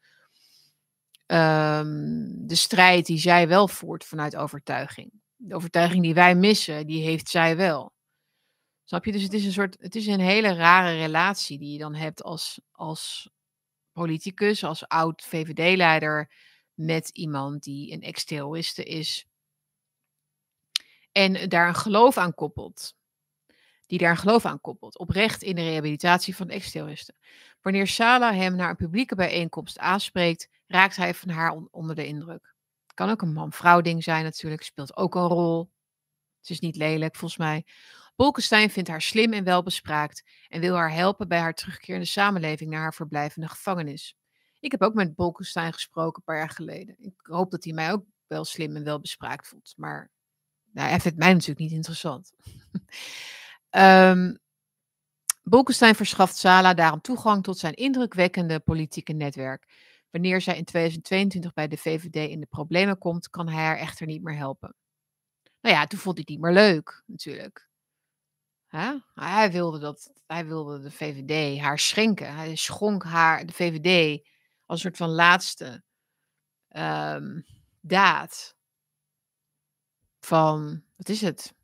A: Um, de strijd die zij wel voert vanuit overtuiging. De overtuiging die wij missen, die heeft zij wel. Snap je? Dus het is een soort, het is een hele rare relatie die je dan hebt als, als politicus, als oud VVD-leider, met iemand die een ex-terroriste is. En daar een geloof aan koppelt die daar geloof aan koppelt, oprecht in de rehabilitatie van ex-terroristen. Wanneer Sala hem naar een publieke bijeenkomst aanspreekt, raakt hij van haar onder de indruk. Het kan ook een man-vrouw ding zijn natuurlijk, speelt ook een rol. Het is niet lelijk volgens mij. Bolkestein vindt haar slim en welbespraakt en wil haar helpen bij haar terugkeer in de samenleving naar haar verblijvende gevangenis. Ik heb ook met Bolkestein gesproken een paar jaar geleden. Ik hoop dat hij mij ook wel slim en welbespraakt voelt, maar Nou, hij vindt mij natuurlijk niet interessant. um, Bolkestein verschaft Sala daarom toegang tot zijn indrukwekkende politieke netwerk. Wanneer zij in 2022 bij de VVD in de problemen komt, kan hij haar echter niet meer helpen. Nou ja, toen vond hij het niet meer leuk, natuurlijk. Hij, wilde dat, hij wilde de VVD haar schenken. Hij schonk haar, de VVD, als een soort van laatste um, daad. Van, wat is het?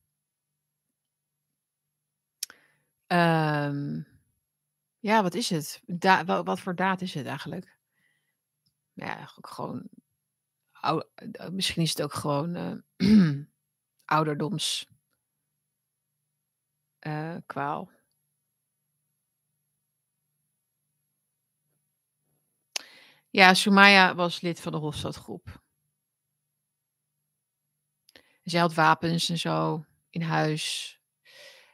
A: Ja, wat is het? Da wat, voor daad is het eigenlijk? Nou ja, gewoon. Eh, misschien is het ook gewoon uh, ouderdoms. Uh, kwaal. Ja, Sumaya was lid van de Hofstadgroep. Zij had wapens en zo in huis.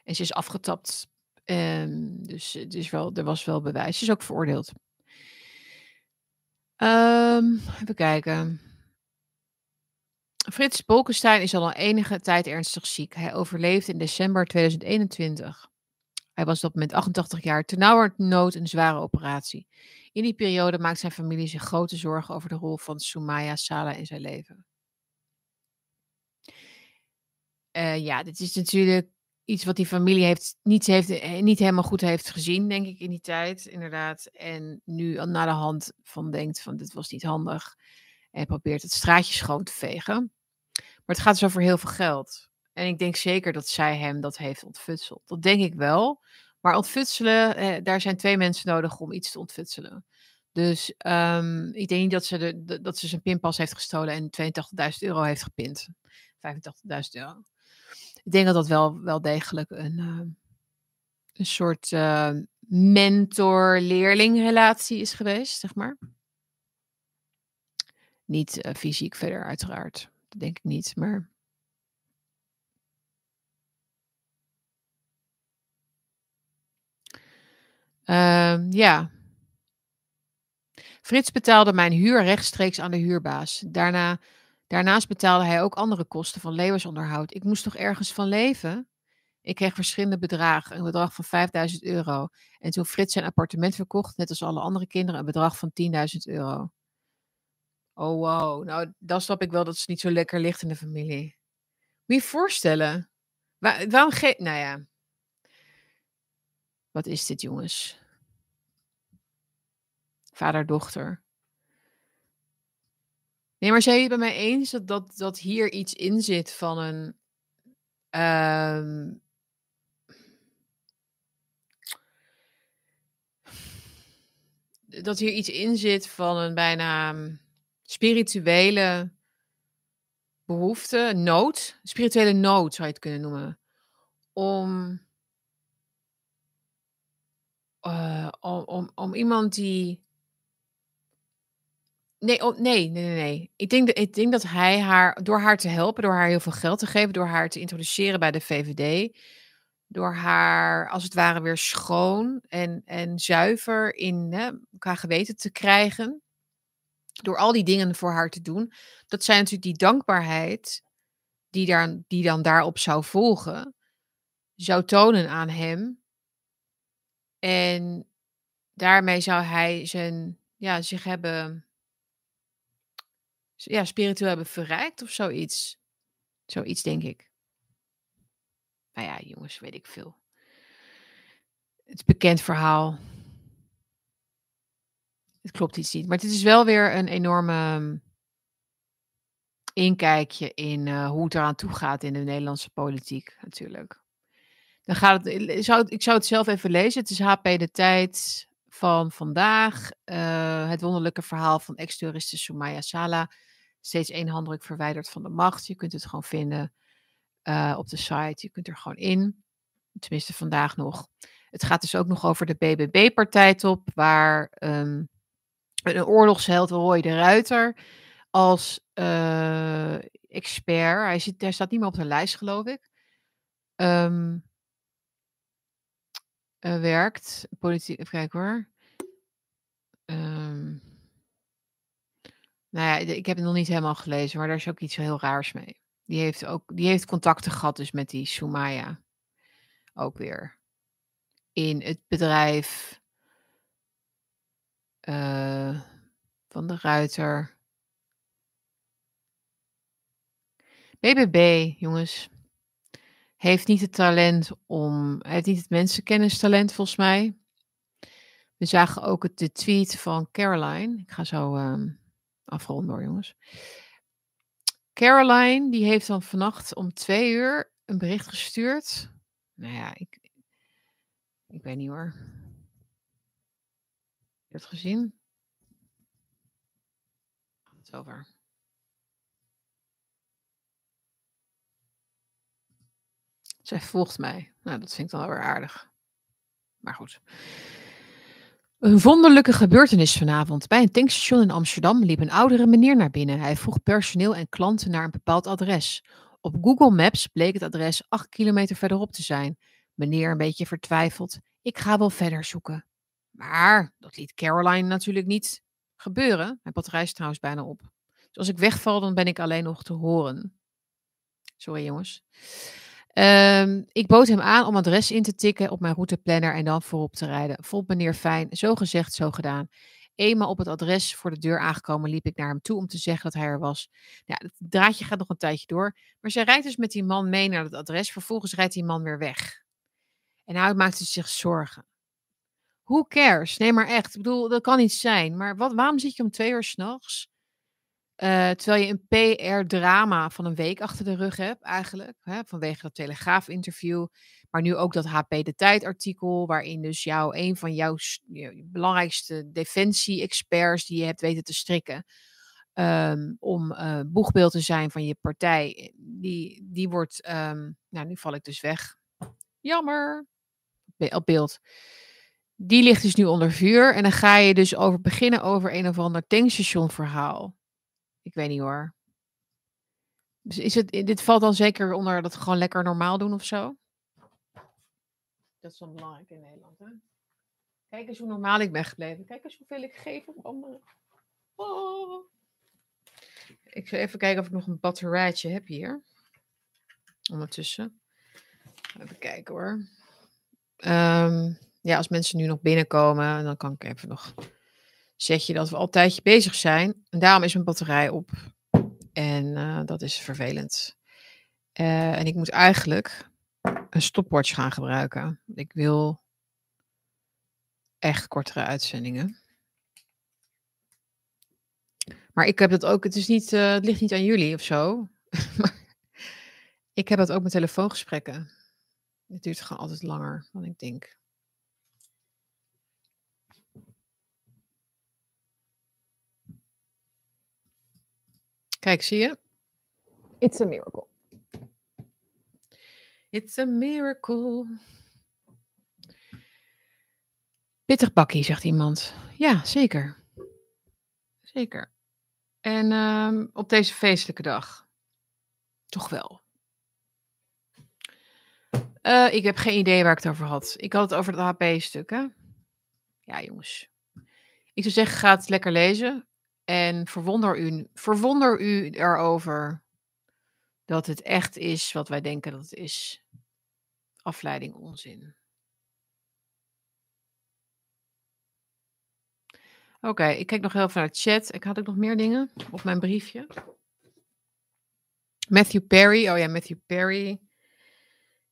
A: En ze is afgetapt Um, dus het is wel, er was wel bewijs. Ze is ook veroordeeld. Um, even kijken. Frits Bolkestein is al een enige tijd ernstig ziek. Hij overleefde in december 2021. Hij was op moment 88 jaar, nood een zware operatie. In die periode maakt zijn familie zich grote zorgen over de rol van Sumaya Sala in zijn leven. Uh, ja, dit is natuurlijk iets wat die familie heeft niet, heeft, eh, niet helemaal goed heeft gezien, denk ik, in die tijd, inderdaad. En nu na de hand van denkt van dit was niet handig. En probeert het straatje schoon te vegen. Maar het gaat dus over heel veel geld. En ik denk zeker dat zij hem dat heeft ontfutseld. Dat denk ik wel. Maar ontfutselen, eh, daar zijn twee mensen nodig om iets te ontfutselen. Dus um, ik denk niet dat ze, de, dat ze zijn pinpas heeft gestolen en 82.000 euro heeft gepind. 85.000 euro ik denk dat dat wel, wel degelijk een, uh, een soort uh, mentor relatie is geweest, zeg maar. Niet uh, fysiek verder, uiteraard. Dat denk ik niet, maar. Uh, ja. Frits betaalde mijn huur rechtstreeks aan de huurbaas. Daarna Daarnaast betaalde hij ook andere kosten van levensonderhoud. Ik moest toch ergens van leven? Ik kreeg verschillende bedragen, een bedrag van 5000 euro. En toen Frits zijn appartement verkocht, net als alle andere kinderen, een bedrag van 10.000 euro. Oh wow, nou dan snap ik wel dat het niet zo lekker ligt in de familie. Je voorstellen? Waar, waarom geeft, nou ja. Wat is dit jongens? Vader-dochter. Nee, maar zijn je het bij mij eens dat, dat, dat hier iets in zit van een. Uh, dat hier iets in zit van een bijna mm, spirituele behoefte, nood, spirituele nood zou je het kunnen noemen, om, uh, om, om, om iemand die Nee, oh, nee, nee, nee. Ik denk, dat, ik denk dat hij haar, door haar te helpen, door haar heel veel geld te geven, door haar te introduceren bij de VVD, door haar als het ware weer schoon en, en zuiver in elkaar geweten te krijgen, door al die dingen voor haar te doen, dat zij natuurlijk die dankbaarheid die, daar, die dan daarop zou volgen, zou tonen aan hem. En daarmee zou hij zijn, ja, zich hebben ja, spiritueel hebben verrijkt of zoiets. Zoiets denk ik. Nou ja, jongens, weet ik veel. Het bekend verhaal. Het klopt iets niet. Maar het is wel weer een enorme mm, inkijkje in uh, hoe het eraan toe gaat in de Nederlandse politiek, natuurlijk. Dan gaat het, zou ik zou het zelf even lezen. Het is HP De Tijd van vandaag. Uh, het wonderlijke verhaal van ex-toeriste Sumaya Sala steeds handdruk verwijderd van de macht. Je kunt het gewoon vinden uh, op de site. Je kunt er gewoon in. Tenminste, vandaag nog. Het gaat dus ook nog over de BBB-partijtop, waar um, een oorlogsheld Roy de Ruiter als uh, expert, hij, zit, hij staat niet meer op de lijst, geloof ik, um, uh, werkt. Politiek, even kijken hoor. Um, nou ja, ik heb het nog niet helemaal gelezen, maar daar is ook iets heel raars mee. Die heeft ook die heeft contacten gehad dus met die Soumaya. Ook weer. In het bedrijf uh, van de Ruiter. BBB, jongens. Heeft niet het talent om. Heeft niet het mensenkennistalent, volgens mij. We zagen ook het, de tweet van Caroline. Ik ga zo um, afronden hoor, jongens. Caroline, die heeft dan vannacht om twee uur een bericht gestuurd. Nou ja, ik, ik weet niet hoor. Heb je het gezien? Het is over. Zij volgt mij. Nou, dat vind ik dan wel weer aardig. Maar goed. Een wonderlijke gebeurtenis vanavond. Bij een tankstation in Amsterdam liep een oudere meneer naar binnen. Hij vroeg personeel en klanten naar een bepaald adres. Op Google Maps bleek het adres 8 kilometer verderop te zijn. Meneer een beetje vertwijfeld. Ik ga wel verder zoeken. Maar dat liet Caroline natuurlijk niet gebeuren. Mijn batterij is trouwens bijna op. Dus als ik wegval, dan ben ik alleen nog te horen. Sorry jongens. Um, ik bood hem aan om adres in te tikken op mijn routeplanner en dan voorop te rijden. Vond meneer fijn, zo gezegd, zo gedaan. Eenmaal op het adres voor de deur aangekomen, liep ik naar hem toe om te zeggen dat hij er was. Ja, het draadje gaat nog een tijdje door. Maar zij rijdt dus met die man mee naar het adres. Vervolgens rijdt die man weer weg. En hij maakte zich zorgen. Who cares? Nee, maar echt. Ik bedoel, dat kan niet zijn. Maar wat, waarom zit je om twee uur s'nachts uh, terwijl je een PR-drama van een week achter de rug hebt, eigenlijk. Hè, vanwege dat Telegraaf-interview. Maar nu ook dat HP De Tijd-artikel. Waarin dus jou, een van jouw belangrijkste defensie-experts. die je hebt weten te strikken. Um, om uh, boegbeeld te zijn van je partij. Die, die wordt. Um, nou, nu val ik dus weg. Jammer. Op beeld. Die ligt dus nu onder vuur. En dan ga je dus over beginnen over een of ander tankstation verhaal. Ik weet niet hoor. Dus is het, dit valt dan zeker onder dat gewoon lekker normaal doen of zo? Dat is wel belangrijk in Nederland, hè? Kijk eens hoe normaal ik ben gebleven. Kijk eens hoeveel ik geef op. Oh. Ik zal even kijken of ik nog een batterijtje heb hier. Ondertussen. Even kijken hoor. Um, ja, als mensen nu nog binnenkomen, dan kan ik even nog zet je dat we altijd bezig zijn. En daarom is mijn batterij op. En uh, dat is vervelend. Uh, en ik moet eigenlijk een stopwatch gaan gebruiken. Ik wil echt kortere uitzendingen. Maar ik heb dat ook, het, is niet, uh, het ligt niet aan jullie of zo. ik heb dat ook met telefoongesprekken. Het duurt gewoon altijd langer dan ik denk. Kijk, zie je? It's a miracle. It's a miracle. Pittig bakkie, zegt iemand. Ja, zeker. Zeker. En um, op deze feestelijke dag. Toch wel. Uh, ik heb geen idee waar ik het over had. Ik had het over het HP-stuk, hè? Ja, jongens. Ik zou zeggen, ga het lekker lezen. En verwonder u, verwonder u erover dat het echt is wat wij denken dat het is. Afleiding onzin. Oké, ik kijk nog heel even naar de chat. Ik had ook nog meer dingen op mijn briefje. Matthew Perry. Oh ja, Matthew Perry.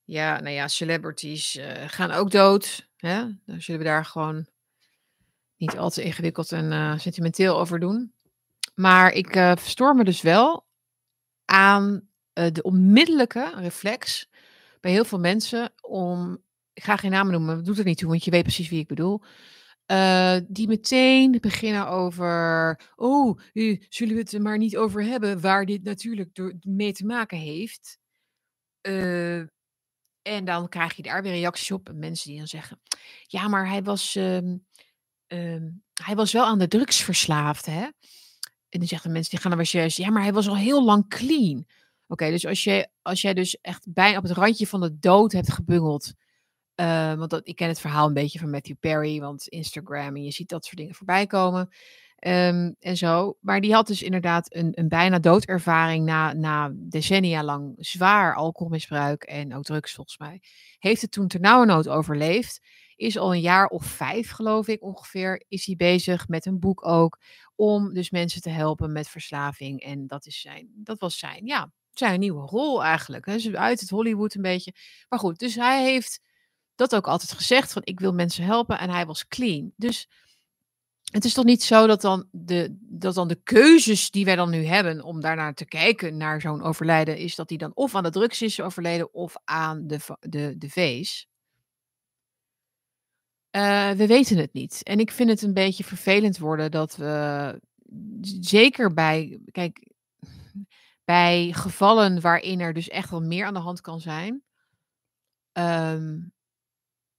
A: Ja, nou ja, celebrities uh, gaan ook dood. Hè? Dan zullen we daar gewoon niet al te ingewikkeld en uh, sentimenteel over doen. Maar ik uh, verstoor me dus wel aan uh, de onmiddellijke reflex bij heel veel mensen om, ik ga geen namen noemen, dat doet er niet toe, want je weet precies wie ik bedoel. Die meteen beginnen over, oh, zullen we het er maar niet over hebben, waar dit natuurlijk door, mee te maken heeft. en dan krijg je daar weer reacties op. Mensen die dan zeggen, ja, maar hij was, um, um, hij was wel aan de drugs verslaafd, hè. En dan zeggen mensen, die gaan dan weer ja, maar hij was al heel lang clean. Oké, dus als, je, als jij dus echt bijna op het randje van de dood hebt gebungeld. Uh, want dat, ik ken het verhaal een beetje van Matthew Perry, want Instagram en je ziet dat soort dingen voorbij komen. Ehm, en zo. Maar die had dus inderdaad een, een bijna doodervaring na, na decennia lang zwaar alcoholmisbruik en ook drugs volgens mij. Heeft het toen ternauwernood overleefd. Is al een jaar of vijf, geloof ik ongeveer, is hij bezig met een boek ook. Om dus mensen te helpen met verslaving. En dat, is zijn, dat was zijn, ja, zijn nieuwe rol eigenlijk. Hè. Uit het Hollywood een beetje. Maar goed, dus hij heeft dat ook altijd gezegd. Van ik wil mensen helpen. En hij was clean. Dus het is toch niet zo dat dan, de, dat dan de keuzes die wij dan nu hebben om daarnaar te kijken, naar zo'n overlijden, is dat hij dan of aan de drugs is overleden of aan de, de, de vees. Uh, we weten het niet. En ik vind het een beetje vervelend worden dat we, zeker bij, kijk, bij gevallen waarin er dus echt wel meer aan de hand kan zijn, um,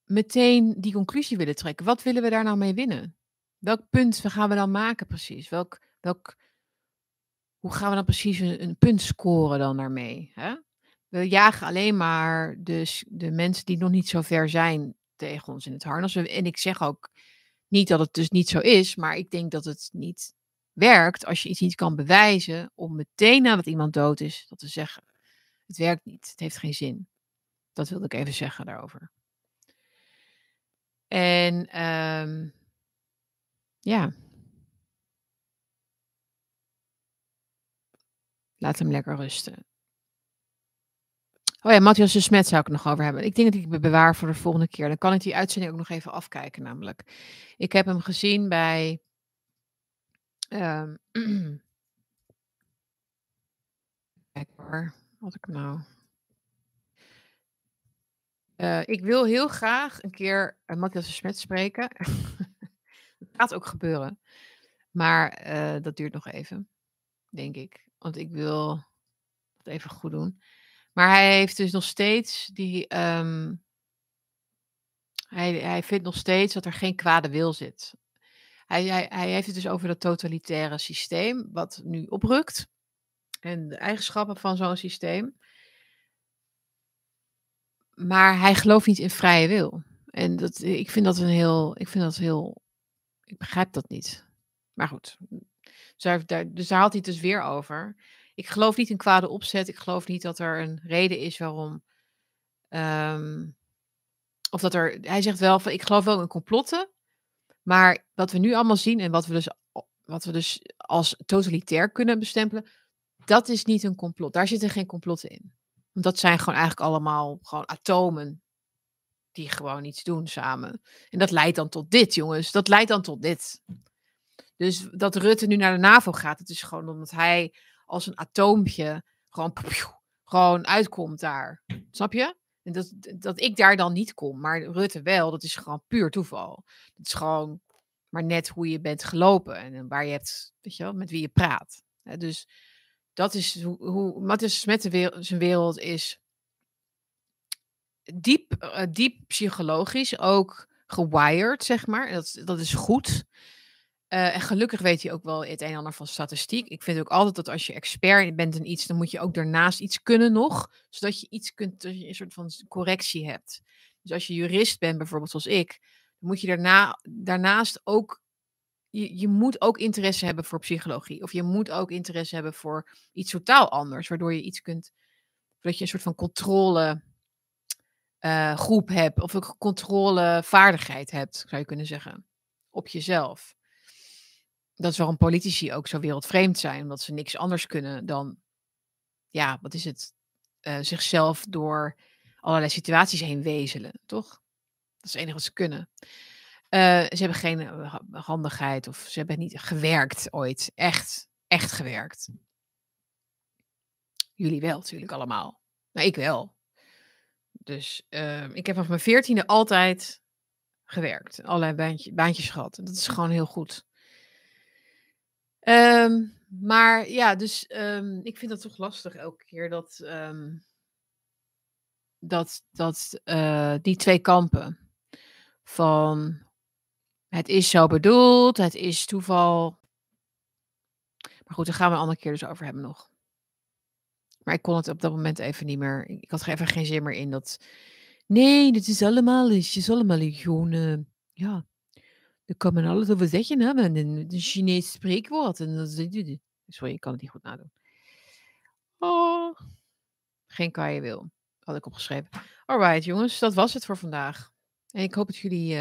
A: meteen die conclusie willen trekken. Wat willen we daar nou mee winnen? Welk punt gaan we dan maken precies? Welk, welk, hoe gaan we dan precies een, een punt scoren dan daarmee? Hè? We jagen alleen maar de, de mensen die nog niet zo ver zijn tegen ons in het harnas. En ik zeg ook niet dat het dus niet zo is, maar ik denk dat het niet werkt als je iets niet kan bewijzen om meteen nadat iemand dood is, dat te zeggen. Het werkt niet, het heeft geen zin. Dat wilde ik even zeggen daarover. En um, ja. Laat hem lekker rusten. Oh ja, Matthias de Smet zou ik nog over hebben. Ik denk dat ik me bewaar voor de volgende keer. Dan kan ik die uitzending ook nog even afkijken, namelijk. Ik heb hem gezien bij. Um, kijk waar, wat ik nou. Uh, ik wil heel graag een keer uh, Matthias de Smet spreken. Het gaat ook gebeuren. Maar eh, dat duurt nog even, denk ik. Want ik wil het even goed doen. Maar hij heeft dus nog steeds die. Ehm, hij, hij vindt nog steeds dat er geen kwade wil zit. Hij, hij, hij heeft het dus over dat totalitaire systeem, wat nu oprukt. En de eigenschappen van zo'n systeem. Maar hij gelooft niet in vrije wil. En dat, ik vind dat een heel, ik vind dat heel ik begrijp dat niet. Maar goed. Dus daar, dus daar had hij het dus weer over. Ik geloof niet in kwade opzet. Ik geloof niet dat er een reden is waarom. Um, of dat er. Hij zegt wel van ik geloof wel in complotten. Maar wat we nu allemaal zien en wat we dus, wat we dus als totalitair kunnen bestempelen. Dat is niet een complot. Daar zitten geen complotten in. Want dat zijn gewoon eigenlijk allemaal gewoon atomen die gewoon iets doen samen. En dat leidt dan tot dit, jongens. Dat leidt dan tot dit. Dus dat Rutte nu naar de NAVO gaat, het is gewoon omdat hij als een atoompje gewoon, gewoon uitkomt daar. Snap je? En dat, dat ik daar dan niet kom, maar Rutte wel, dat is gewoon puur toeval. Het is gewoon maar net hoe je bent gelopen en waar je hebt, weet je wel, met wie je praat. dus dat is hoe, hoe Matthias met de wereld, zijn wereld is diep, uh, diep psychologisch ook gewired, zeg maar. Dat, dat is goed. Uh, en gelukkig weet je ook wel het een en ander van statistiek. Ik vind ook altijd dat als je expert bent in iets, dan moet je ook daarnaast iets kunnen nog. Zodat je iets kunt, dat je een soort van correctie hebt. Dus als je jurist bent, bijvoorbeeld zoals ik, dan moet je daarna, daarnaast ook. Je, je moet ook interesse hebben voor psychologie. Of je moet ook interesse hebben voor iets totaal anders. Waardoor je iets kunt. Dat je een soort van controle uh, groep hebt of een controlevaardigheid hebt, zou je kunnen zeggen, op jezelf. Dat is waarom politici ook zo wereldvreemd zijn, omdat ze niks anders kunnen dan, ja, wat is het, uh, zichzelf door allerlei situaties heen wezelen, toch? Dat is het enige wat ze kunnen. Uh, ze hebben geen handigheid of ze hebben niet gewerkt ooit, echt, echt gewerkt. Jullie wel natuurlijk allemaal. Maar ik wel. Dus uh, ik heb vanaf mijn veertiende altijd gewerkt. Allerlei baantje, baantjes gehad. En dat is gewoon heel goed. Um, maar ja, dus um, ik vind het toch lastig elke keer dat, um, dat, dat uh, die twee kampen van het is zo bedoeld, het is toeval. Maar goed, daar gaan we een andere keer dus over hebben nog. Maar ik kon het op dat moment even niet meer. Ik had even geen zin meer in dat. Nee, dit is allemaal, is allemaal gewoon. Uh, ja. Er kan men alles over zeggen, hè? Een, een Chinees spreekwoord. En dat is- Sorry, ik kan het niet goed nadoen. Oh, geen je wil, had ik opgeschreven. Alright, jongens, dat was het voor vandaag. En ik hoop dat jullie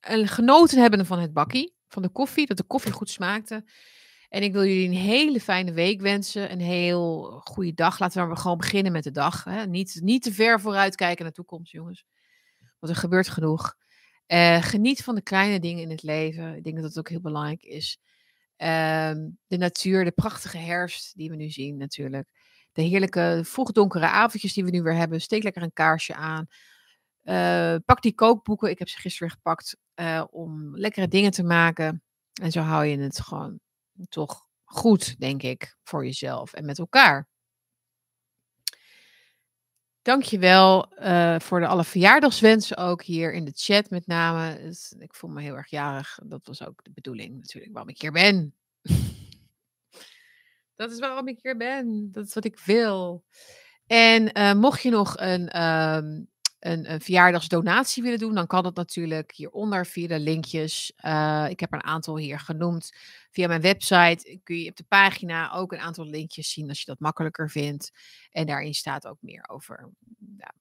A: een genoten hebben van het bakkie, van de koffie, dat de koffie goed smaakte. En ik wil jullie een hele fijne week wensen, een heel goede dag. Laten we gewoon beginnen met de dag. Hè? Niet, niet te ver vooruit kijken naar de toekomst, jongens. Want er gebeurt genoeg. Eh, geniet van de kleine dingen in het leven. Ik denk dat dat ook heel belangrijk is. Ehm, de natuur, de prachtige herfst die we nu zien natuurlijk. De heerlijke vroegdonkere avondjes die we nu weer hebben. Steek lekker een kaarsje aan. Eh, pak die kookboeken. Ik heb ze gisteren gepakt eh, om lekkere dingen te maken. En zo hou je het gewoon toch goed, denk ik, voor jezelf en met elkaar. Dankjewel uh, voor de alle verjaardagswensen ook hier in de chat met name. Dus ik voel me heel erg jarig. Dat was ook de bedoeling natuurlijk waarom ik hier ben. dat is waarom ik hier ben. Dat is wat ik wil. En uh, mocht je nog een, um, een, een, verjaardagsdonatie willen doen, dan kan dat natuurlijk hieronder via de linkjes. Uh, ik heb er een aantal hier genoemd. Via mijn website kun je op de pagina ook een aantal linkjes zien als je dat makkelijker vindt. En daarin staat ook meer over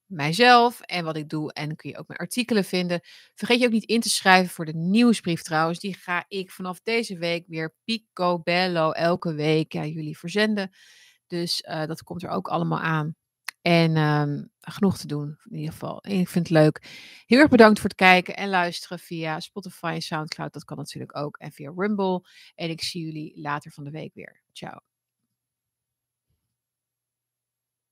A: mijzelf en wat ik doe. En kun je ook mijn artikelen vinden. Vergeet je ook niet in te schrijven voor de nieuwsbrief trouwens. Die ga ik vanaf deze week weer picobello elke week aan jullie verzenden. Dus uh, dat komt er ook allemaal aan. En um, genoeg te doen, in ieder geval. En ik vind het leuk. Heel erg bedankt voor het kijken en luisteren via Spotify Soundcloud. Dat kan natuurlijk ook. En via Rumble. En ik zie jullie later van de week weer. Ciao.